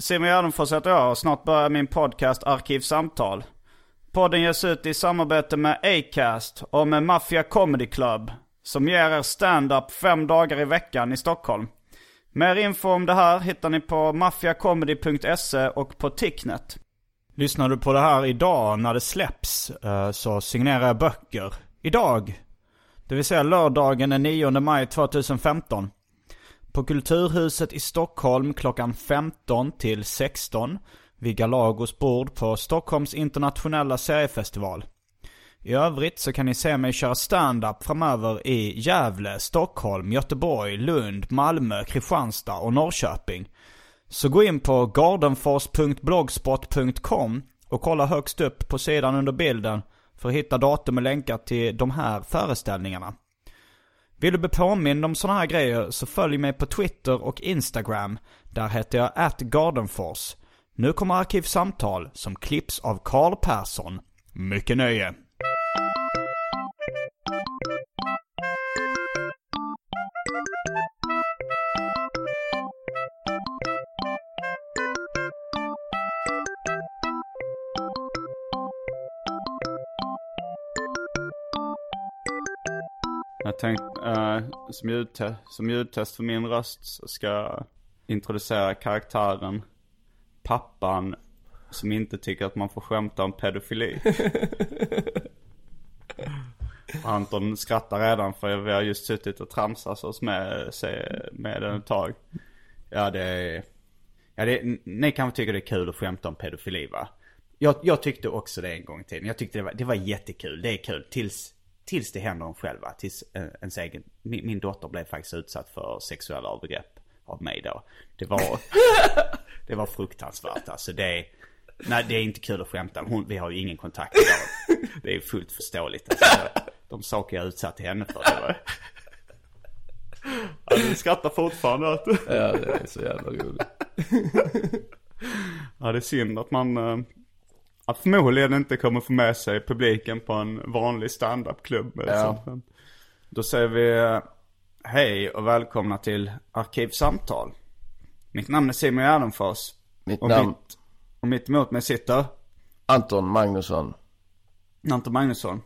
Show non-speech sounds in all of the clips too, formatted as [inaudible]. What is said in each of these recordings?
Simon Gärdenfors heter jag och snart börjar min podcast Arkivsamtal. Podden ges ut i samarbete med Acast och med Mafia Comedy Club som ger er stand-up fem dagar i veckan i Stockholm. Mer info om det här hittar ni på maffiacomedy.se och på Ticknet. Lyssnar du på det här idag när det släpps eh, så signerar jag böcker. Idag. Det vill säga lördagen den 9 maj 2015. På Kulturhuset i Stockholm klockan 15 till 16 vid Galagos bord på Stockholms internationella seriefestival. I övrigt så kan ni se mig köra stand-up framöver i Gävle, Stockholm, Göteborg, Lund, Malmö, Kristianstad och Norrköping. Så gå in på gardenfors.blogspot.com och kolla högst upp på sidan under bilden för att hitta datum och länkar till de här föreställningarna. Vill du bli påmind om sådana här grejer så följ mig på Twitter och Instagram. Där heter jag atgardenfors. Nu kommer Arkivsamtal som klipps av Karl Persson. Mycket nöje! Jag tänkte, uh, som, ljudte som ljudtest för min röst så ska jag introducera karaktären pappan som inte tycker att man får skämta om pedofili. [laughs] Anton skrattar redan för vi har just suttit och tramsat oss med, med den ett tag. Ja det är, ja det, ni kanske tycker det är kul att skämta om pedofili va? Jag, jag tyckte också det en gång i tiden. Jag tyckte det var, det var jättekul. Det är kul tills, tills det händer en själva. Tills ens egen, min, min dotter blev faktiskt utsatt för sexuella övergrepp av mig då. Det var, [laughs] det var fruktansvärt alltså. Det är, nej det är inte kul att skämta. Hon, vi har ju ingen kontakt idag. [laughs] Det är fullt förståeligt. Alltså, de saker jag utsatt henne för. Det var... Ja, du skrattar fortfarande åt Ja, det är så jävla roligt. [laughs] Ja, det är synd att man att förmodligen inte kommer få med sig publiken på en vanlig standup-klubb. Ja. sånt. Då säger vi äh, hej och välkomna till Arkivsamtal. Mitt namn är Simon Gärdenfors. Mitt Och namn, mitt, och mitt emot mig sitter Anton Magnusson. Anton Magnusson.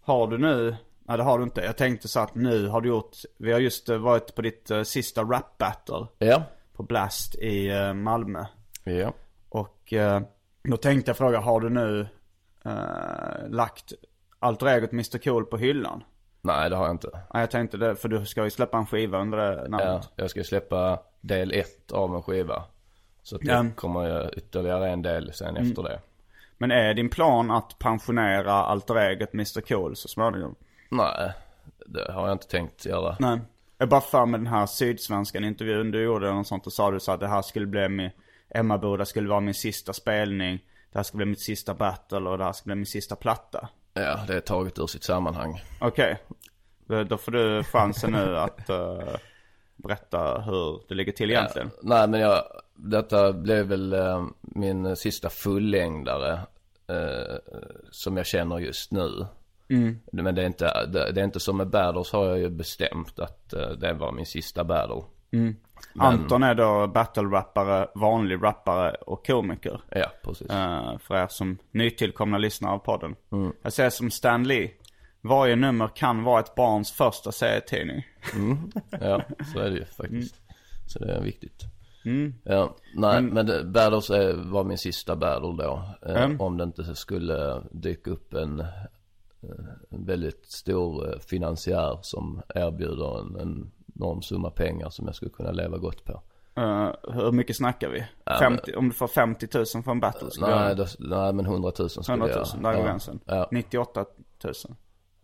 Har du nu, nej det har du inte. Jag tänkte så att nu har du gjort, vi har just eh, varit på ditt eh, sista rap battle Ja. på Blast i eh, Malmö. Ja. Och eh, då tänkte jag fråga, har du nu eh, lagt alter egot Mr Cool på hyllan? Nej, det har jag inte. Nej jag tänkte det, för du ska ju släppa en skiva under det Ja, namnet. jag ska släppa del ett av en skiva. Så att det Ja. kommer jag ytterligare en del sen efter det. Men är din plan att pensionera alter egot Mr Cool så småningom? Nej, det har jag inte tänkt göra. Nej. Jag bara för med den här Sydsvenskan intervjun du gjorde något sånt och sa du så att det här skulle bli min, Emmaboda skulle vara min sista spelning. Det här skulle bli mitt sista battle och det här skulle bli min sista platta. Ja, det är taget ur sitt sammanhang. Okej. Då- Då får du chansen nu att eh, berätta hur det ligger till egentligen. Ja, nej, men jag, detta blev väl eh, min sista fullängdare eh, som jag känner just nu. Men det är, inte, det, det är inte som med battles har jag ju bestämt att det var min sista battle. Anton är då battle-rappare, vanlig rappare och komiker. Ja, precis. Eh, för er som nytillkomna lyssnare av podden. Jag säger som Stan Lee. Varje nummer kan vara ett barns första serietidning. [laughs] Ja, så är det ju faktiskt. Så det är viktigt. Ja, nej men, men Battles är, var min sista battle då. Eh, Om det inte skulle dyka upp en, eh, en väldigt stor eh, finansiär som erbjuder en, en enorm summa pengar som jag skulle kunna leva gott på. Eh, hur mycket snackar vi? 50, om du får 50 000 för en battle? skulle Nej, jag- då, nej men 100 000 skulle 100 000, jag. där går ja. gränsen. Ja. 98 000.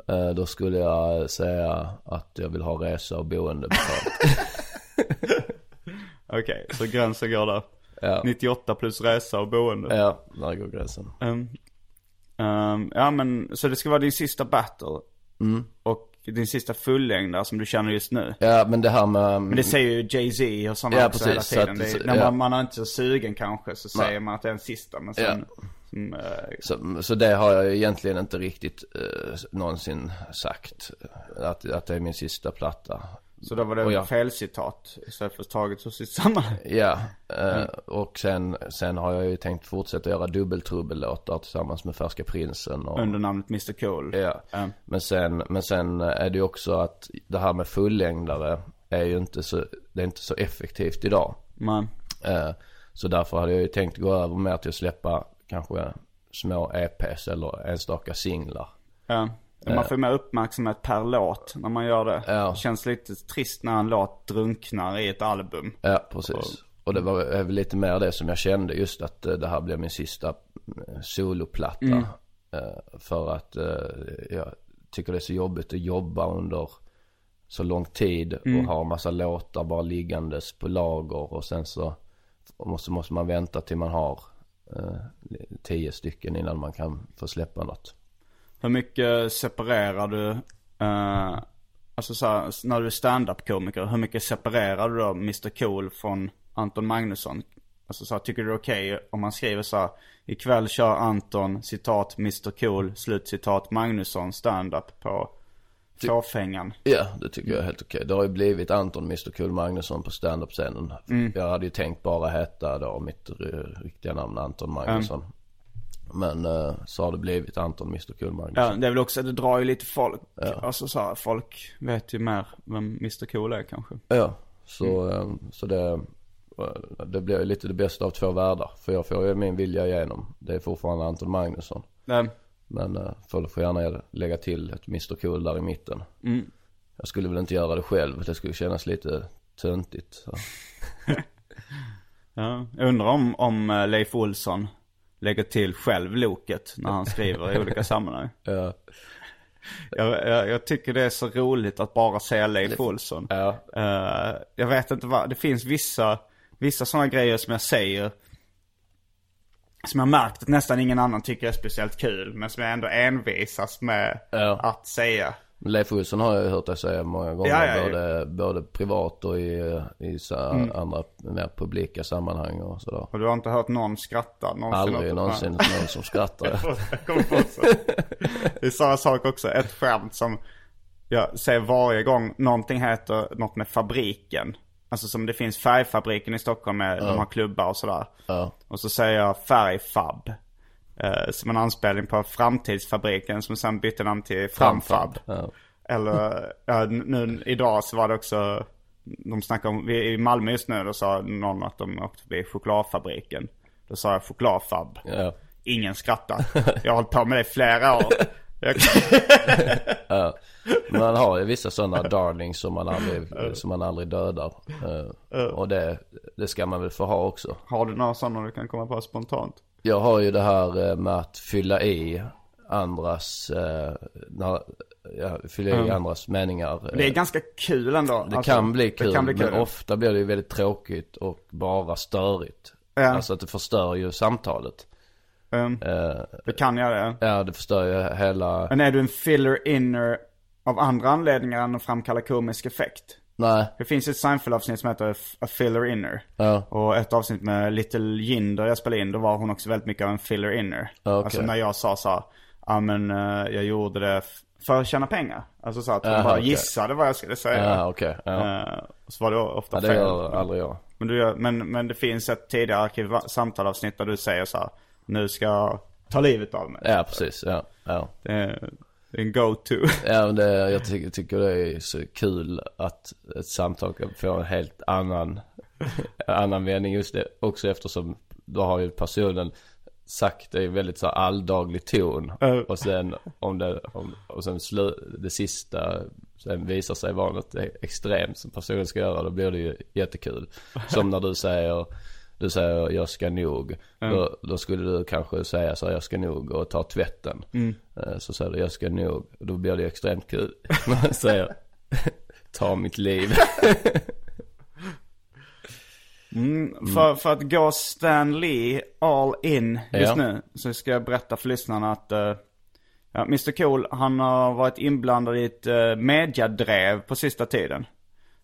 Eh, Då skulle jag säga att jag vill ha resa och boende betalt. [laughs] [laughs] Okej, så gränsen går där. Ja. 98 plus resa och boende. ja, där går gränsen. Ehm, ehm, ja men, så det ska vara din sista battle. Mm. Och din sista fullängdare som du känner just nu. Ja men det här med Men det säger ju Jay-Z och sådana Ja, också precis, hela tiden. att- det när ja. man, man är inte så sugen kanske så Nej. säger man att det är en sista. Men sen, som, eh, Så, så det har jag egentligen inte riktigt eh, någonsin sagt. Att, att det är min sista platta. Så då var det jag- felcitat istället för taget ur sitt sammanhang. Ja, eh, och sen, sen har jag ju tänkt fortsätta göra dubbeltrubbellåtar tillsammans med Färska Prinsen. Och, Under namnet Mr Cool. Ja, Mm. men sen, men sen är det ju också att det här med fullängdare är ju inte så, det är inte så effektivt idag. Men, Eh, Så därför hade jag ju tänkt gå över mer till att släppa kanske små EPs eller enstaka singlar. ja. Man får mer uppmärksamhet per låt när man gör det. Ja. Det känns lite trist när en låt drunknar i ett album. Ja, precis. Och det var väl lite mer det som jag kände just att eh, det här blev min sista eh, soloplatta. Eh, För att eh, jag tycker det är så jobbigt att jobba under så lång tid och ha massa låtar bara liggandes på lager och sen så måste, måste man vänta till man har eh, tio stycken innan man kan få släppa något. Hur mycket separerar du, eh, alltså så här, när du är stand-up-komiker, hur mycket separerar du då Mr Cool från Anton Magnusson? Alltså så här, tycker du det är okej om man skriver så här, ikväll kör Anton, citat Mr Cool, slutcitat Magnusson stand-up på fåfängan. Ja, det tycker jag är helt okej. Det har ju blivit Anton Mr Cool Magnusson på standup-scenen. Jag hade ju tänkt bara heta då mitt riktiga namn Anton Magnusson. Men eh, så har det blivit Anton Mr Cool Magnusson. Ja, det är väl också, det drar ju lite folk. Alltså så här, folk vet ju mer vem Mr Cool är kanske. Ja, så, eh, så det, eh, det blir ju lite det bästa av två världar. För jag får ju min vilja igenom. Det är fortfarande Anton Magnusson. Det, Men uh, folk får gärna lägga till ett Mr Cool där i mitten. Mm. Jag skulle väl inte göra det själv. Det skulle kännas lite töntigt. [laughs] Ja, jag undrar om, om eh, Leif Olsson lägger till själv loket när han skriver i olika sammanhang. [laughs] Ja, Jag, jag, jag tycker det är så roligt att bara säga Leif Olsson. ja, Eh, jag vet inte vad, det finns vissa, vissa sådana grejer som jag säger. Som jag märkt att nästan ingen annan tycker är speciellt kul. Men som jag ändå envisas med Ja. att säga. Leif Olsson har jag hört dig säga många gånger. Ja, ja, ja. både, både privat och i, i så här andra mer publika sammanhang och sådär. Och du har inte hört någon skratta någonsin? Aldrig någonsin någon som skrattar. [laughs] Det är samma sak också. Ett skämt som jag säger varje gång någonting heter något med fabriken. Alltså som det finns färgfabriken i Stockholm med, de har klubbar och sådär. Ja. Och så säger jag färgfab. Eh, som en anspelning på framtidsfabriken som sen bytte namn till framfab. Ja. Eller ja, nu idag så var det också, de snackar om, vi, i Malmö just nu då sa någon att de åkte förbi chokladfabriken. Då sa jag chokladfab. Ja. Ingen skrattar. Jag har hållit på med det i flera år. [laughs] Ja. Man har ju vissa sådana darlings som man aldrig, som man aldrig dödar. Eh, Och det, det ska man väl få ha också. har du några sådana du kan komma på spontant? Jag har ju det här eh, med att fylla i andras, eh, när, ja, fylla i andras meningar. Det är ganska kul ändå. Det Alltså, kan bli kul, Det kan bli kul. men ofta blir det ju väldigt tråkigt och bara störigt. Ja. Alltså att det förstör ju samtalet. Um, Eh, det kan jag det. ja, det förstör ju hela... Men är du en filler inner av andra anledningar än att framkalla komisk effekt? Nej, Det finns ett Seinfeld-avsnitt som heter A Filler Inner. ja, Och ett avsnitt med Little Jinder jag spelade in, då var hon också väldigt mycket av en filler inner. Okej. Alltså när jag sa så ja men eh, jag gjorde det för att tjäna pengar. Alltså så att hon Jaha, bara okej. gissade vad jag skulle säga. ja okej. ja. Eh, så var det ofta ja, det fel. gör aldrig jag. Men, du men, men det finns ett tidigare arkivsamtalavsnitt där du säger så här, nu ska jag ta livet av mig. Ja, precis. Ja, ja. Det det är en go-to. [laughs] Ja, men det, jag tycker, tycker det är så kul att ett samtal kan få en helt annan [laughs] annan mening just det också eftersom då har ju personen sagt det i väldigt så alldaglig ton. Och sen om det, om, och sen slu, det sista sen visar sig vara något extremt som personen ska göra. Då blir det ju jättekul. [laughs] Som när du säger, du säger jag ska nog. Då, då skulle du kanske säga så här, jag ska nog och ta tvätten. Eh, Så säger du jag ska nog. Då blir det extremt kul. När [laughs] man säger ta mitt liv. [laughs] För, för att gå Stan Lee all in just Ja. nu så ska jag berätta för lyssnarna att uh, ja, Mr Cool han har varit inblandad i ett uh, mediadrev på sista tiden.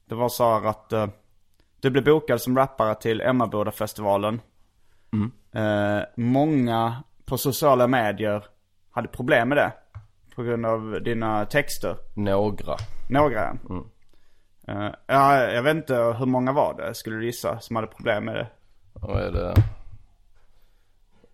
Det var så här att uh, du blev bokad som rappare till Emmaboda-festivalen. Eh, många på sociala medier hade problem med det. På grund av dina texter. Några. Några. Eh, ja, jag vet inte hur många var det, skulle du gissa, som hade problem med det? Vad är det?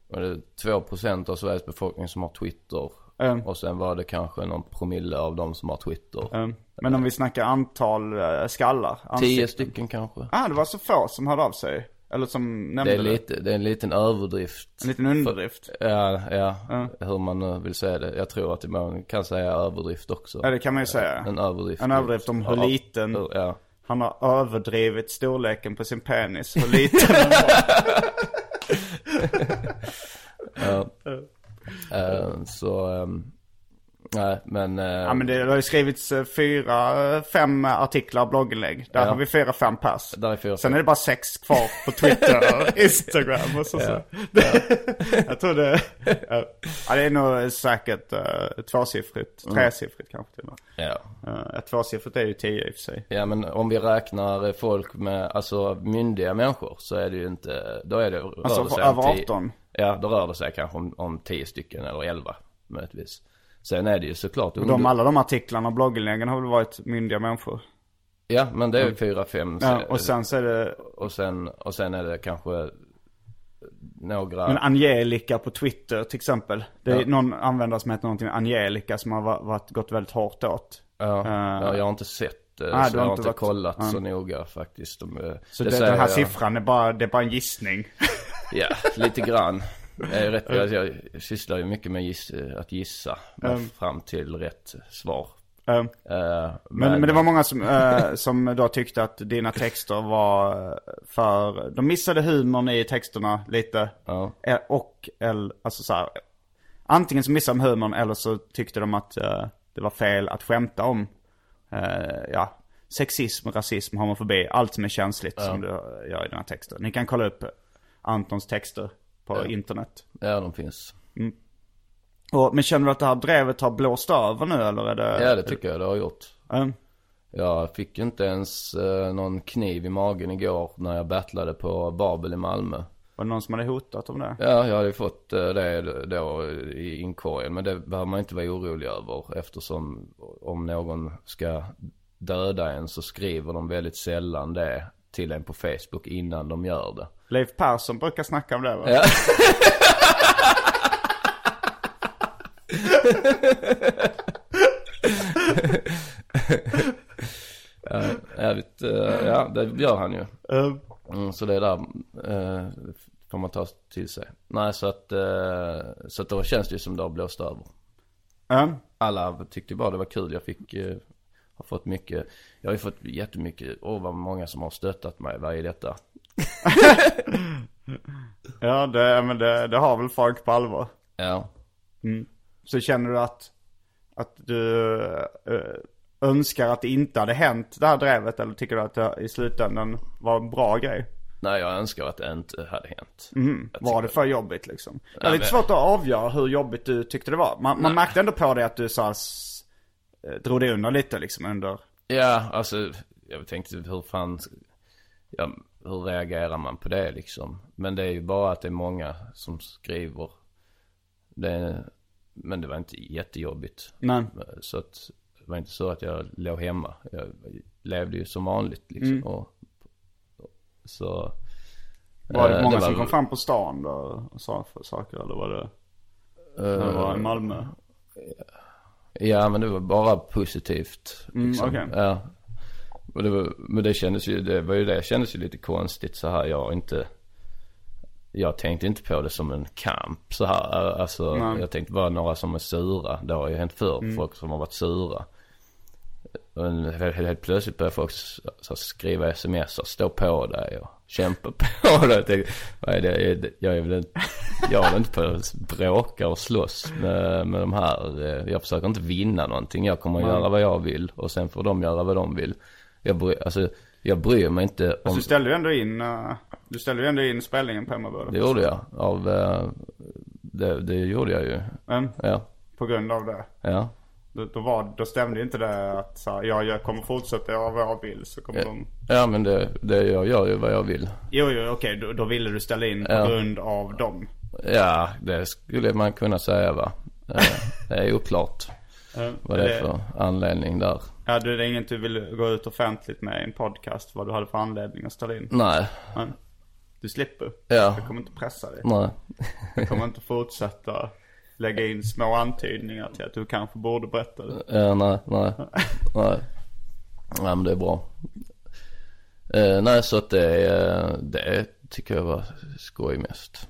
Var det 2% av Sveriges befolkning som har Twitter? Mm. Och sen var det kanske någon promille av dem som har Twitter. Eh, Men om vi snackar antal eh, skallar? Tio ansikten. stycken kanske. Ah, det var så få som hörde av sig. Eller som nämnde Det är lite, det är en liten överdrift. En liten underdrift. Ja, ja, hur man nu vill säga det. Jag tror att man kan säga överdrift också. Ja, det kan man ju säga. En överdrift. En överdrift om hur Ja, liten- Ja. Han har överdrivit storleken på sin penis. Hur liten den var. [laughs] [laughs] Eh, så, ehm, nej men. eh, Ja men det har ju skrivits eh, fyra, fem artiklar och blogginlägg. Där Ja. har vi fyra, fem pers. Där är fyra, Sen är det bara sex kvar på Twitter och [laughs] Instagram och så. så. [laughs] Jag tror det, ja. ja, det är nog säkert uh, tvåsiffrigt, tresiffrigt kanske till och med. Ja. Uh, tvåsiffrigt är ju tio i och för sig. Ja men om vi räknar folk med, alltså myndiga människor så är det ju inte, då är det, Alltså över tio- 18. Ja, då rör det sig kanske om, om 10 stycken eller 11 möjligtvis. Sen är det ju såklart Och de, alla de artiklarna och blogginläggen har väl varit myndiga människor. Ja, men det är ju fyra, fem. Ja, och sen så är det, och sen, och sen är det kanske några. men Angelica på Twitter till exempel. Det är Ja. någon användare som heter någonting Angelica som har va- varit, gått väldigt hårt åt. ja, eh, ja, jag har inte sett det. Nej, så jag har inte varit- kollat så noga faktiskt. De, eh, Så det det, den här jag- siffran är bara, det är bara en gissning. [laughs] Ja, lite grann. Jag, är rätt, jag, jag sysslar ju mycket med giss, att gissa mig fram till rätt svar. Eh, Eh, Men, men det var många som, eh, som då tyckte att dina texter var eh, för, de missade humorn i texterna lite. Eh, Och, eller, alltså så här, antingen så missade de humorn eller så tyckte de att det var fel att skämta om, ja, sexism, rasism, homofobi, allt som är känsligt som du gör i dina texter. Ni kan kolla upp Antons texter på internet. Ja, de finns. Och, men känner du att det här drevet har blåst över nu eller är det? Ja, det tycker jag det har gjort. Eh, Jag fick inte ens eh, någon kniv i magen igår när jag battlade på Babel i Malmö. Var det någon som hade hotat om det? Ja, jag hade ju fått eh, det då i inkorgen. Men det behöver man inte vara orolig över eftersom om någon ska döda en så skriver de väldigt sällan det till en på Facebook innan de gör det. Leif Persson brukar snacka om det va? Ja. [laughs] ja, jävligt, eh, ja det gör han ju. Eh, Mm, så det är där, eh, får man ta till sig. Nej så att, eh, så att då känns det ju som det har blåst över. eh, Alla tyckte bara det var kul, jag fick, eh, har fått mycket, jag har ju fått jättemycket, åh vad många som har stöttat mig, vad är detta? [laughs] ja, det, men det, det har väl folk på allvar. Ja. Så känner du att, att du eh, önskar att det inte hade hänt det här drevet? Eller tycker du att det i slutändan var en bra grej? Nej jag önskar att det inte hade hänt. Jag Var det för jobbigt liksom? Det är lite svårt att avgöra hur jobbigt du tyckte det var. Man, man märkte ändå på dig att du så här, s- eh, drog dig undan lite liksom under... Ja, alltså jag tänkte hur fan, ja, hur reagerar man på det liksom? Men det är ju bara att det är många som skriver. Det, men det var inte jättejobbigt. Nej. Så att det var inte så att jag låg hemma. Jag levde ju som vanligt liksom. Mm. Och, så. Var det eh, många var- som kom fram på stan då och sa saker? Eller var det, när det var i Malmö? Ja men det var bara positivt. Mm, liksom. okej. Ja. Och det var, men det kändes ju, det var ju det kändes ju lite konstigt så här. Jag inte, jag tänkte inte på det som en kamp så här. Alltså Nej. jag tänkte bara några som är sura. Det har ju hänt förr, Mm. folk som har varit sura. Men helt, helt plötsligt började folk s- så skriva sms och stå på dig och kämpa på [laughs] dig. Jag tänkte, vad är det? Jag är väl inte, jag är inte på att bråka och slåss med, med de här. Eh, Jag försöker inte vinna någonting. Jag kommer att göra vad jag vill och sen får de göra vad de vill. Jag bry, alltså, jag bryr mig inte om, Alltså, du ställde ju ändå in, eh, du ställde ju ändå in spelningen på Emmaboda. det gjorde jag. Av, eh, det, det gjorde jag ju. Men Ja, på grund av det. ja. Då, då, var, då stämde inte det att så här, ja, jag kommer fortsätta göra vad jag vill så kommer Ja. de... Ja men det, det jag gör ju vad jag vill. Jo, jo, okej. Då, då ville du ställa in på Ja. grund av dem. Ja, det skulle man kunna säga va. Det är oklart vad det är för anledning där. Ja, du, det är inget du vill gå ut offentligt med i en podcast vad du hade för anledning att ställa in. Nej, Men du slipper. Ja. Jag kommer inte pressa dig. nej. Jag kommer inte fortsätta lägga in små antydningar till att du kanske borde berätta det. Ja, nej, nej. [laughs] Nej. Nej men det är bra. Eh, nej så att det, det tycker jag var skoj mest.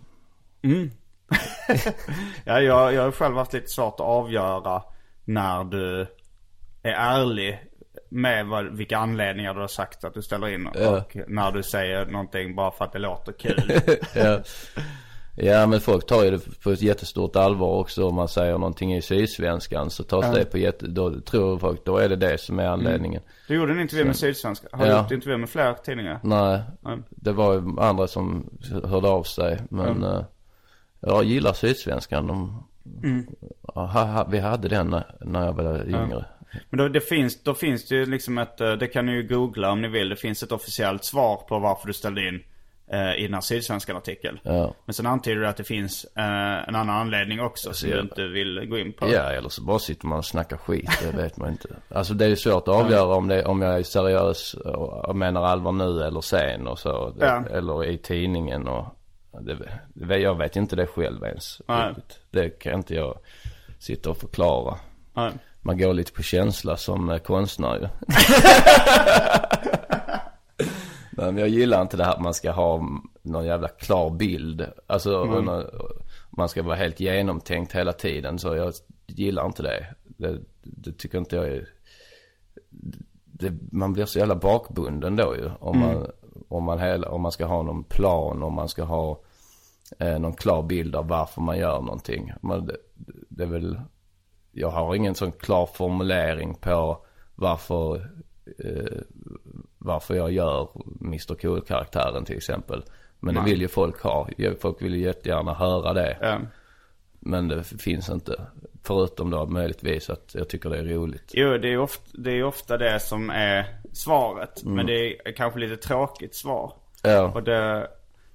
[laughs] Ja, jag, jag har själv haft lite svårt att avgöra när du är ärlig med vad, vilka anledningar du har sagt att du ställer in. Ja. Och när du säger någonting bara för att det låter kul. [laughs] ja. Ja men folk tar ju det på ett jättestort allvar också om man säger någonting i Sydsvenskan så tas det på jätte, då tror folk, då är det det som är anledningen. Du gjorde en intervju med Sydsvenska. Har du Ja. gjort intervjuer med fler tidningar? Nej, Nej. det var ju andra som hörde av sig men eh, jag gillar Sydsvenskan. De, ja, ha, ha, vi hade den när, jag var yngre. Men då, det finns, då finns det ju liksom ett, eh, det kan ni ju googla om ni vill. Det finns ett officiellt svar på varför du ställde in i den här Sydsvenskan artikel. Ja. Men sen antyder du att det finns eh, en annan anledning också som du inte vill gå in på. Ja, eller så bara sitter man och snackar skit, det vet man inte. Alltså det är ju svårt att avgöra om, det, om jag är seriös och menar allvar nu eller sen och så. Ja. Eller i tidningen och det, jag vet inte det själv ens. Nej. Det kan inte jag sitta och förklara. Nej. Man går lite på känsla som eh, konstnär ju. [laughs] [laughs] Jag gillar inte det här att man ska ha någon jävla klar bild. Alltså någon- man ska vara helt genomtänkt hela tiden. Så jag gillar inte det. Det, det tycker inte jag är... Det, man blir så jävla bakbunden då ju. Om, man, om, man hela, om man ska ha någon plan, om man ska ha eh, någon klar bild av varför man gör någonting. Man, det, det är väl jag har ingen sån klar formulering på varför, eh, varför jag gör Mr Cool-karaktären till exempel. Men det vill ju folk ha. Folk vill ju jättegärna höra det. Ja. Men det finns inte. Förutom då möjligtvis att jag tycker det är roligt. Jo, det är, ofta, det är ofta det som är svaret. Men det är kanske lite tråkigt svar. Ja, Och det,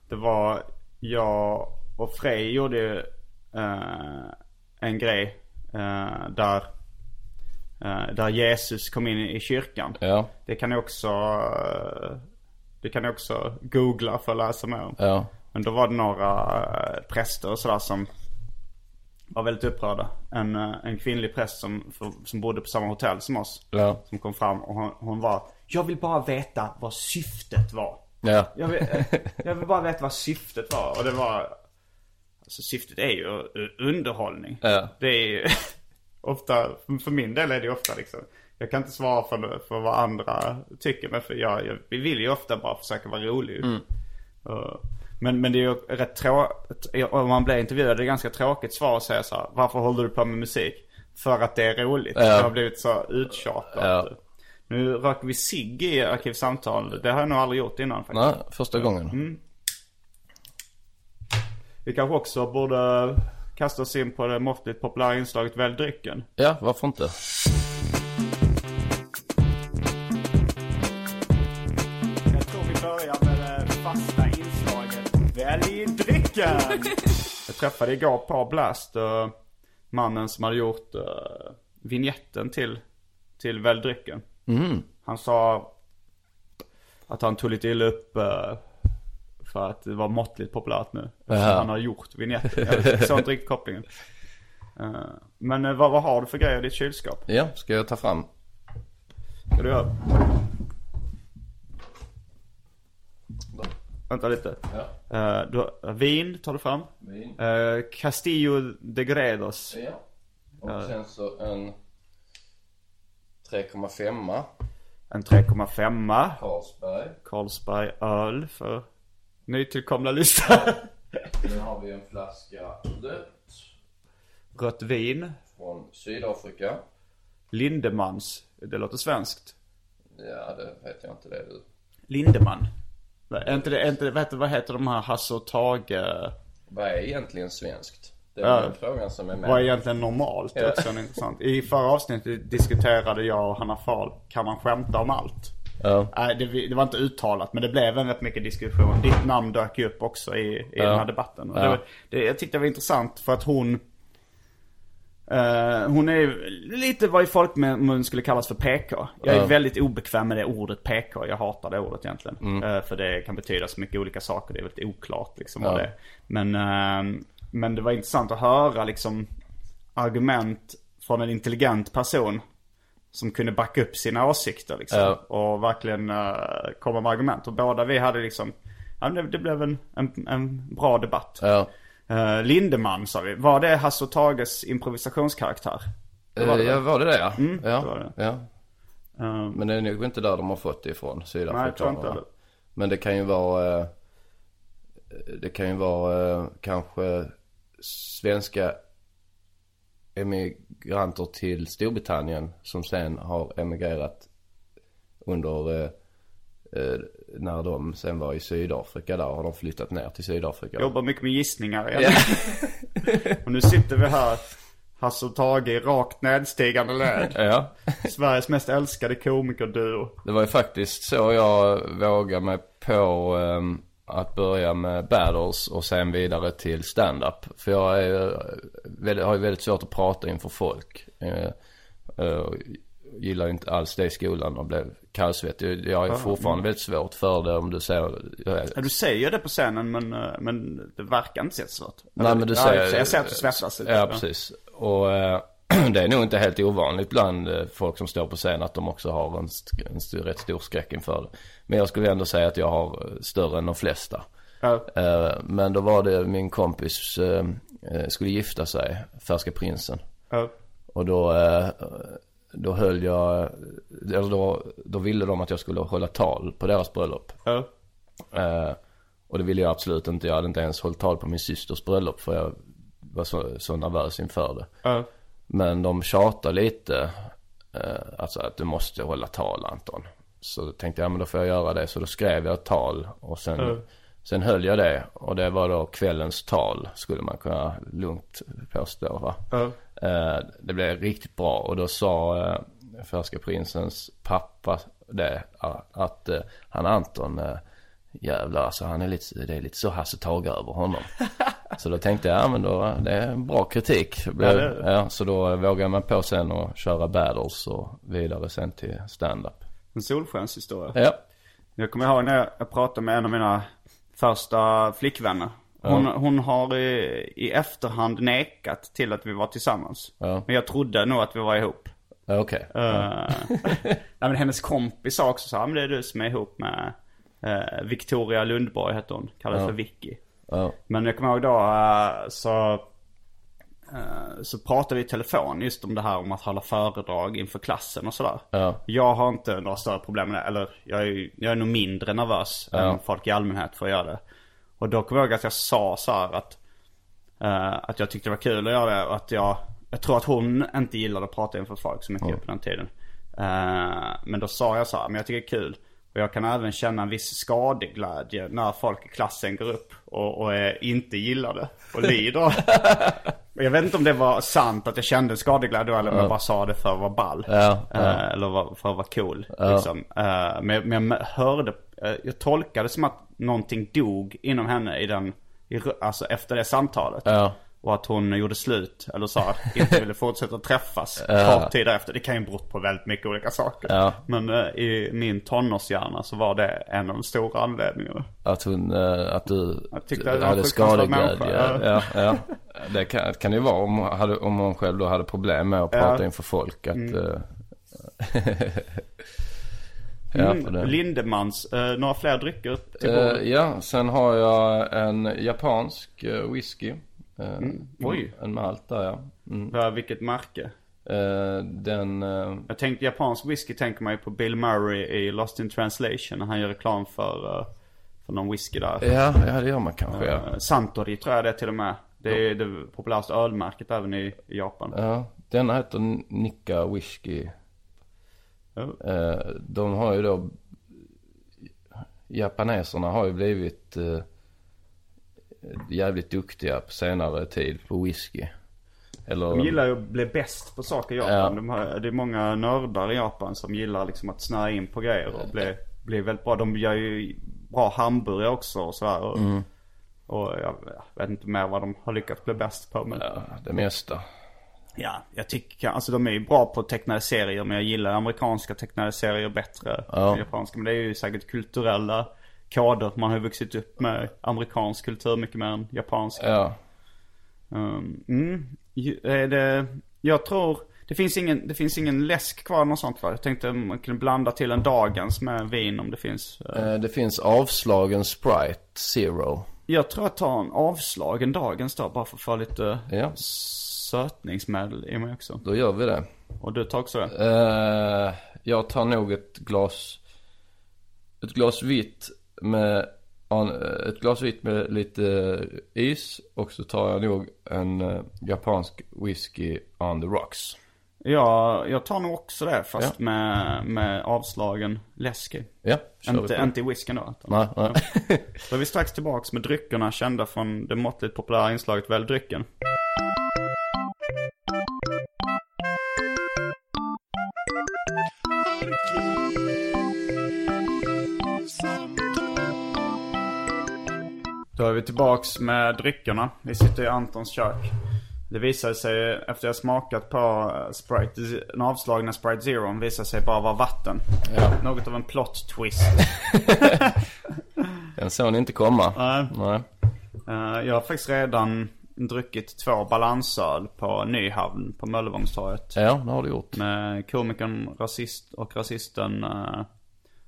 det var jag och Frej gjorde ju, eh, en grej eh, där, där Jesus kom in i kyrkan. ja, Det kan ni också, eh, det kan ni också googla för att läsa mer om. ja, Men då var det några eh, präster och sådär som var väldigt upprörda. En, eh, en kvinnlig präst som, som bodde på samma hotell som oss. ja, Som kom fram och hon, hon var Jag vill bara veta vad syftet var. ja, Jag vill, [laughs] jag vill bara veta vad syftet var. Och det var Alltså syftet är ju eh, underhållning. Ja. Det är ju [laughs] ofta, för min del är det ofta liksom Jag kan inte svara för, för vad andra tycker men för jag, jag vi vill ju ofta bara försöka vara rolig. Och- men, men det är ju rätt tråkigt, om man blir intervjuad, det är ganska tråkigt svar att säga så här, Varför håller du på med musik? För att det är roligt. Ja. Det har blivit så uttjatat. Ja. Nu röker vi cigg i Arkivsamtal. Det har jag nog aldrig gjort innan faktiskt. nej, första gången. Vi kanske också borde kasta oss in på det måttligt populära inslaget Välj drycken. Ja, varför inte? Jag tror vi börjar med det fasta inslaget Välj drycken! jag träffade igår på Blast uh, mannen som hade gjort uh, vignetten till, till Välj drycken. Han sa att han tog lite illa upp eh, för att det var måttligt populärt nu. Han har gjort vinjetten. Jag såg inte riktigt kopplingen. Eh, men eh, vad, vad har du för grejer i ditt kylskåp? Ja, ska jag ta fram? Ska du göra? Vänta lite. Ja. Uh, du, vin tar du fram. Vin. Uh, Castillo de Gredos. Ja. Och uh, sen så en 3,5. En 3,5. Carlsberg. Carlsberg öl för nytillkomna lyssnare. Sen har vi en flaska rött Rött vin. från Sydafrika. Lindemans. Det låter svenskt. Ja, det vet jag inte det du. Lindeman. Är inte det, är inte det, vad, heter, vad heter de här Hasse och Tage? Vad är egentligen svenskt? Det är Ja. den frågan som är med. Vad är egentligen normalt? Det är också intressant. I förra avsnittet diskuterade jag och Hanna Fahl, kan man skämta om allt? Ja. Nej, det, det var inte uttalat men det blev en rätt mycket diskussion. Ditt namn dök ju upp också i, i den här debatten. Ja. det, det, jag tyckte det var intressant för att hon eh, hon är lite vad i folkmun skulle kallas för PK. Jag är Ja. väldigt obekväm med det ordet PK. Jag hatar det ordet egentligen. Mm. Eh, för det kan betyda så mycket olika saker. Det är väldigt oklart liksom vad Ja. det. Men, eh, men det var intressant att höra liksom argument från en intelligent person. Som kunde backa upp sina åsikter liksom. Ja. Och verkligen uh, komma med argument. Och båda vi hade liksom, ja, det, det blev en, en, en bra debatt. Ja. Uh, Lindeman sa vi. Var det Hasse och Tages improvisationskaraktär? Det var det Eh, ja, var det det ja? Mm, ja. det var det. ja. Eh, Men det är nog inte där de har fått det ifrån, nej, jag tror inte det. Men det kan ju vara, eh, det kan ju vara eh, kanske svenska emigranter till Storbritannien som sen har emigrerat under, eh, eh, när de sen var i Sydafrika där har de flyttat ner till Sydafrika. Jobbar mycket med gissningar igen. [laughs] och nu sitter vi här, Hasse och Tage i rakt nedstigande led. Ja, Sveriges mest älskade komikerduo. det var ju faktiskt så jag vågade mig på ehm, att börja med battles och sen vidare till stand-up. För jag är, har ju väldigt svårt att prata inför folk. Eh, eh, gillar inte alls det i skolan och blev kallsvettig. Jag är fortfarande väldigt svårt för det om du säger, jag Ja, du säger det på scenen men, eh, men det verkar inte så svårt. Nej men du ja, säger... Jag ser att du svettas lite. Ja precis. Och [clears throat] det är nog inte helt ovanligt bland eh, folk som står på scen att de också har en, en rätt stor skräck inför det. Men jag skulle ändå säga att jag har eh, större än de flesta. Ja. Eh, Men då var det min kompis skulle gifta sig, Färska Prinsen. Ja. Och då, då höll jag, eller då, då ville de att jag skulle hålla tal på deras bröllop. Ja. Och det ville jag absolut inte. Jag hade inte ens hållit tal på min systers bröllop för jag var så, så nervös inför det. Men de tjatade lite. Eh, alltså att du måste hålla tal Anton. Så då tänkte jag, men då får jag göra det. Så då skrev jag ett tal och sen, Mm. sen höll jag det. Och det var då kvällens tal skulle man kunna lugnt påstå va. Eh, det blev riktigt bra och då sa eh, Färska Prinsens pappa det. Att han Anton, jävlar alltså han är lite, det är lite så Hasse Tage över honom. [laughs] så då tänkte jag, ja men då, det är en bra kritik. Ja, det det. Ja, så då vågade man på sen att köra battles och vidare sen till stand-up. En solskenshistoria. Ja. Jag kommer ihåg när jag pratade med en av mina första flickvänner. Hon, hon har i, i efterhand nekat till att vi var tillsammans. Ja. Men jag trodde nog att vi var ihop. Ja, Okej. Uh, [laughs] nej, men hennes kompis sa också så här, men det är du som är ihop med eh, Victoria Lundborg heter hon. Kallas för Vicky. Ja. Men jag kommer ihåg då eh, så, eh, så pratade vi i telefon just om det här om att hålla föredrag inför klassen och sådär. Ja. Jag har inte några större problem med det. Eller jag är, jag är nog mindre nervös än folk i allmänhet för att göra det. Och då kommer jag ihåg att jag sa så här att, eh, att jag tyckte det var kul att göra det och att jag, jag tror att hon inte gillade att prata inför folk så mycket på den tiden. Eh, men då sa jag så här, men jag tycker det är kul. Och jag kan även känna en viss skadeglädje när folk i klassen går upp och, och är inte gillar det och lider. [laughs] Jag vet inte om det var sant att jag kände skadeglädje då eller om jag bara sa det för att vara ball. Ja, ja. Eh, eller för att vara cool. Liksom. Eh, men, men jag hörde, eh, jag tolkade det som att någonting dog inom henne i den, i, alltså efter det samtalet. Ja. Och att hon gjorde slut, eller sa att inte ville fortsätta träffas [laughs] kort tid efter. Det kan ju bero på väldigt mycket olika saker. Ja. Men eh, i min tonårshjärna så var det en av de stora anledningarna. Att hon, eh, att du Jag tyckte att hade skadeglädje. Ja, ja. Det kan, kan ju vara om, hade, om hon själv då hade problem med att prata Ja. inför folk. Att, Mm. eh, [laughs] Ja, Mm. Lindemans, eh, några fler drycker bordet? ja, sen har jag en japansk eh, whisky. Eh, Oj. En malt där ja. Mm. Vad- Vilket märke? Eh, den, eh, Jag tänkte japansk whisky tänker man ju på Bill Murray i Lost in translation. när Han gör reklam för, för någon whisky där. ja, ja det gör man kanske ja. Santori tror jag det är till och med. Det är det populäraste ölmärket även i, i Japan. Ja, denna heter Nikka Whisky. Ja. De har ju då, japaneserna har ju blivit jävligt duktiga på senare tid på whisky. Eller, De gillar ju att bli bäst på saker i Japan. Ja. De har, det är många nördar i Japan som gillar liksom att snöa in på grejer och bli, bli väldigt bra. De gör ju bra hamburgare också och sådär. Och, Mm. och jag, jag vet inte mer vad de har lyckats bli bäst på. Men ja, det mesta. ja, jag tycker, alltså de är ju bra på tecknade serier. Men jag gillar amerikanska tecknade serier bättre Ja. än japanska. Men det är ju säkert kulturella koder. Man har ju vuxit upp med amerikansk kultur mycket mer än japansk. Ja, Um, mm. Är det, jag tror, det finns ingen, det finns ingen läsk kvar något sånt va? Jag tänkte man kunde blanda till en dagens med vin om det finns. eh, det finns avslagen Sprite Zero. Jag tror jag tar en avslagen dagens då bara för att få lite Ja, sötningsmedel i mig också. då gör vi det. Och du tar också det? Eh, jag tar nog ett glas, ett glas vitt med, ett glas vitt med lite is. Och så tar jag nog en eh, japansk whisky on the rocks. Ja, jag tar nog också det fast Ja. med, med avslagen läsk. Ja, Inte, inte i whiskyn då. Nej, nej. Då är vi strax tillbaks med dryckerna kända från det måttligt populära inslaget Välj drycken. Vi tillbaks med dryckerna. Vi sitter i Antons kök. Det visade sig efter jag smakat på eh, Sprite, den avslagna Sprite Zero visade sig bara vara vatten. Ja. Något av en plot twist. [laughs] Den såg ni inte komma. Nej. Nej. Eh, jag har faktiskt redan druckit två balansöl på Nyhavn på Möllevångstorget. Ja, det har du gjort. Med komikern rasist och rasisten eh,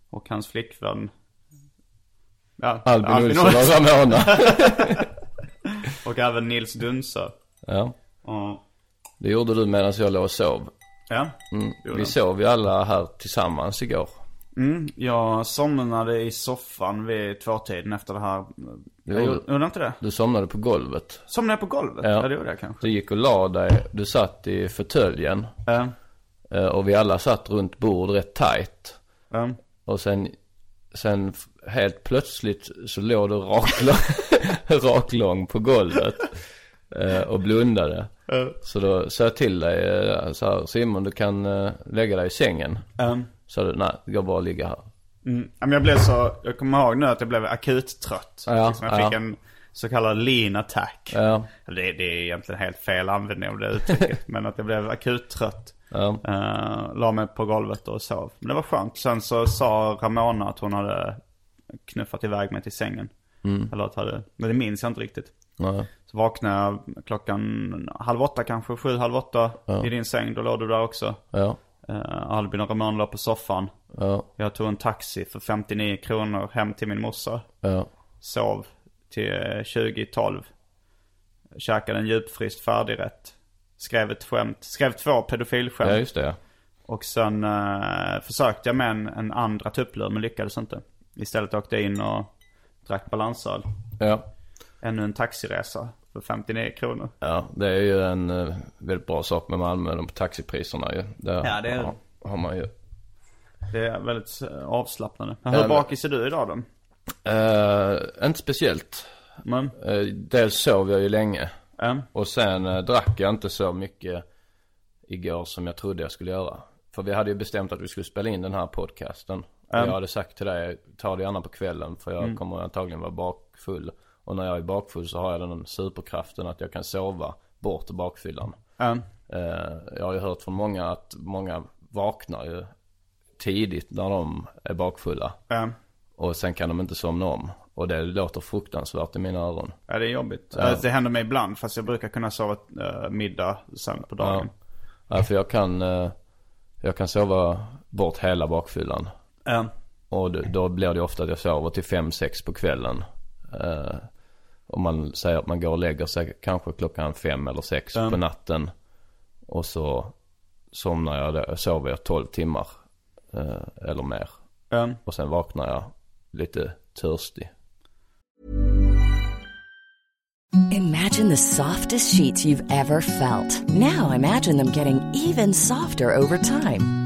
och hans flickvän. Ja, Albin Olsson Olsson. och Ramona. Och även Nils Dunsö. Ja, Och, det gjorde du medan jag låg och sov. ja, Mm. Vi sov ju alla här tillsammans igår. mm, jag somnade i soffan vid tvåtiden efter det här. Jag gjorde- gjorde, inte det? Du somnade på golvet. Somnade jag på golvet? Ja. Ja, det gjorde jag kanske. Du gick och la dig, du satt i fåtöljen. Ja, eh, Och vi alla satt runt bord rätt tight. ja. Och sen, sen helt plötsligt så låg du raklång, [laughs] raklång på golvet. eh, Och blundade. Så då sa jag till dig eh, så här, Simon du kan eh, lägga dig i sängen. ja. Så du, nej det går bra att ligga här. Mm. Men jag blev så, jag kommer ihåg nu att jag blev akut trött. Ja, liksom jag fick ja. en så kallad lean attack. Ja, Det, det är egentligen helt fel användning av det uttrycket. [laughs] men att jag blev akut trött. ja, Uh, la mig på golvet och sov. Men det var skönt. Sen så sa Ramona att hon hade knuffat iväg mig till sängen. Mm. Eller att hade, men det minns jag inte riktigt. nej. Så vaknade jag klockan halv åtta kanske, sju, halv åtta Ja. i din säng. Då låg du där också. Ja, Uh, Albin och Ramona låg på soffan. ja, Jag tog en taxi för 59 kronor hem till min morsa. ja, Sov till eh, 2012. Käkade en djupfryst färdigrätt. Skrev ett skämt. Skrev två pedofilskämt. ja just det. Och sen eh, försökte jag med en, en andra tupplur men lyckades inte. Istället åkte jag in och drack balansöl. Ja, Ännu en taxiresa för 59 kronor. ja det är ju en eh, väldigt bra sak med Malmö, de taxipriserna ju. Där Ja, det är- har, har man ju. Det är väldigt eh, avslappnande. Men hur men- bakis är du idag då? Eh, inte speciellt. Men, dels sov jag ju länge. eh, Och sen drack jag inte så mycket igår som jag trodde jag skulle göra. För vi hade ju bestämt att vi skulle spela in den här podcasten. Mm. jag hade sagt till dig, ta det gärna på kvällen för jag kommer antagligen vara bakfull. Och när jag är bakfull så har jag den superkraften att jag kan sova bort bakfyllan. Eh, jag har ju hört från många att många vaknar ju tidigt när de är bakfulla. eh. Och sen kan de inte somna om. Och det låter fruktansvärt i mina öron. Ja, det är jobbigt. Ja. Eh, Det händer mig ibland fast jag brukar kunna sova uh, middag sen på dagen. Ja, för jag kan, eh, jag kan sova bort hela bakfyllan. Eh, Och då, då blir det ofta att jag sover till fem sex på kvällen. Eh, om man säger att man går och lägger sig kanske klockan fem eller sex Ja. på natten. Och så somnar jag, då, sover jag 12 timmar. Eh, eller mer. Ja. Och sen vaknar jag lite törstig. Imagine the softest sheets you've ever felt. Now imagine them getting even softer over time.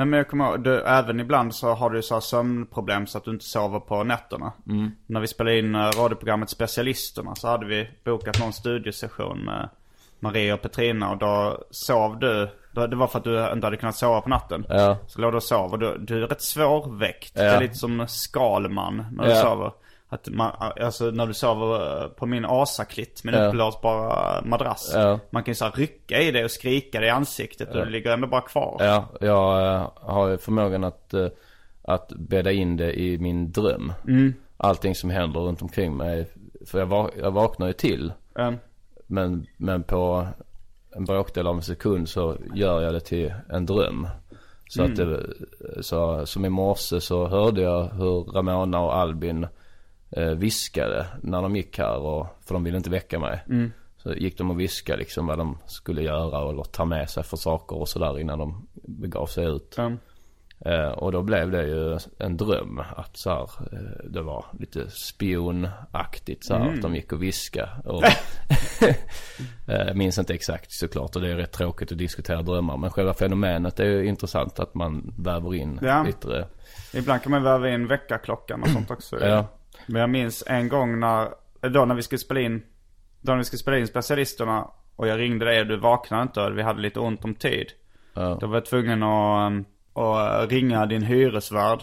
Nej men jag kommer ihåg, du, även ibland så har du så här sömnproblem så att du inte sover på nätterna. När vi spelade in eh, radioprogrammet Specialisterna så hade vi bokat någon studiesession med Maria och Petrina och då sov du. då- Det var för att du inte hade kunnat sova på natten. Ja. Så låg du och sov och du, du är rätt svårväckt. Det Ja. är lite som Skalman när du Ja. sover. Att man, alltså när du sover eh, på min asaklitt med Ja. uppblåsbara madrass. Ja. Man kan ju så här rycka i det och skrika det i ansiktet och det ligger ändå bara kvar. Ja, jag eh, har ju förmågan att, eh, att bädda in det i min dröm. Allting som händer runt omkring mig. För jag, va- jag vaknar ju till. Mm. Men, men på en bråkdel av en sekund så gör jag det till en dröm. Så att det, så, som i morse så hörde jag hur Ramona och Albin eh, viskade när de gick här och, för de ville inte väcka mig. Så gick de och viskade liksom vad de skulle göra eller ta med sig för saker och sådär innan de begav sig ut. Mm. Eh, och då blev det ju en dröm att så här, eh, det var lite spionaktigt så här, att de gick och viskade. Och, [laughs] eh, minns inte exakt såklart och det är rätt tråkigt att diskutera drömmar. Men själva fenomenet är ju intressant att man väver in Ja. lite. Ibland kan man väva in väckarklockan och sånt också. Ja. Men jag minns en gång när, då när vi skulle spela in, då när vi skulle spela in specialisterna och jag ringde dig och du vaknade inte och vi hade lite ont om tid. Ja. Då var jag tvungen att, um, att ringa din hyresvärd.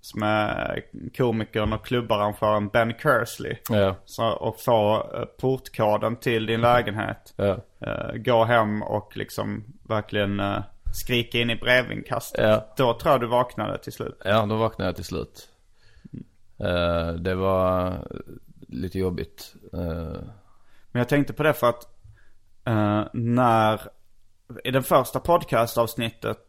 Som är komikern och klubbarrangören Ben Kersley. Ja, Så, och få eh, portkoden till din lägenhet. [laughs] ja, Eh, gå hem och liksom verkligen uh, skrika in i brevinkastet. Ja. Då tror jag du vaknade till slut. ja då vaknade jag till slut. Eh, det var lite jobbigt. Eh, Men jag tänkte på det för att eh, när i det första podcastavsnittet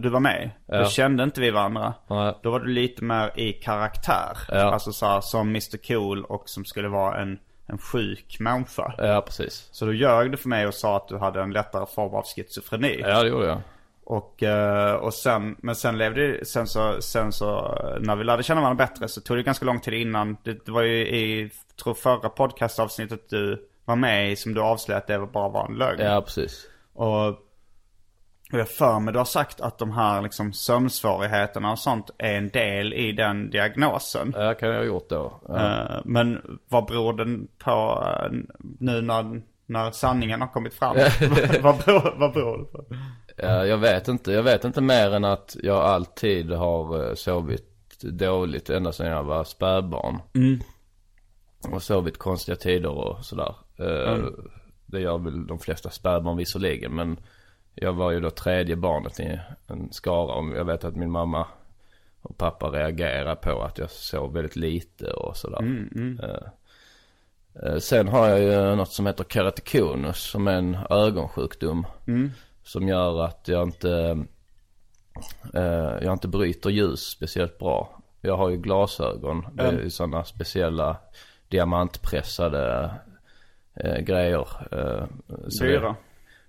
du var med, då Ja. kände inte vi varandra. Nej. Då var du lite mer i karaktär. Ja. Alltså så här, som Mr Cool och som skulle vara en, en sjuk människa. ja, precis. Så då ljög du för mig och sa att du hade en lättare form av schizofreni. Ja, det gjorde jag. Och, eh, och sen, men sen levde sen så, sen så, när vi lärde känna varandra bättre så tog det ganska lång tid innan. Det, det var ju i, tror förra podcastavsnittet du var med i som du avslöjade att det bara var en lögn. Ja, precis. Och, och jag för mig du har sagt att de här liksom sömnsvårigheterna och sånt är en del i den diagnosen. Ja, kan jag ha gjort då. Ja. Eh, men vad beror den på eh, nu när, när sanningen har kommit fram? [laughs] vad, beror, vad beror det på? Ja, jag vet inte. Jag vet inte mer än att jag alltid har eh, sovit dåligt ända sedan jag var spädbarn. och sovit konstiga tider och sådär. Eh, Det gör väl de flesta spädbarn visserligen. Men jag var ju då tredje barnet i en skara. Och jag vet att min mamma och pappa reagerade på att jag sov väldigt lite och sådär. Eh, eh, Sen har jag ju något som heter keratokonus som är en ögonsjukdom. Som gör att jag inte, eh, jag inte bryter ljus speciellt bra. Jag har ju glasögon. Det är ju sådana speciella diamantpressade eh, grejer. Eh, Dyra.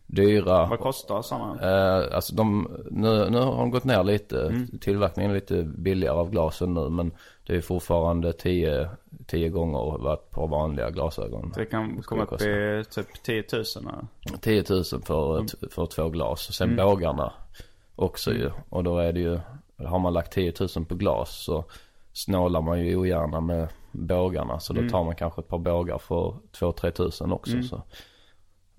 Dyra. Vad kostar sådana? Eh, alltså de, nu, nu har de gått ner lite. Tillverkningen är lite billigare av glasen nu. Men det är fortfarande tio, tio gånger vad ett par vanliga glasögon. Det kan komma upp i typ 10 000 eller? 10 000 för, ett- för två glas. Och sen bågarna också ju. Och då är det ju, har man lagt 10 000 på glas så snålar man ju ogärna med bågarna. Så då tar man kanske ett par bågar för 2-3 tusen också. Så.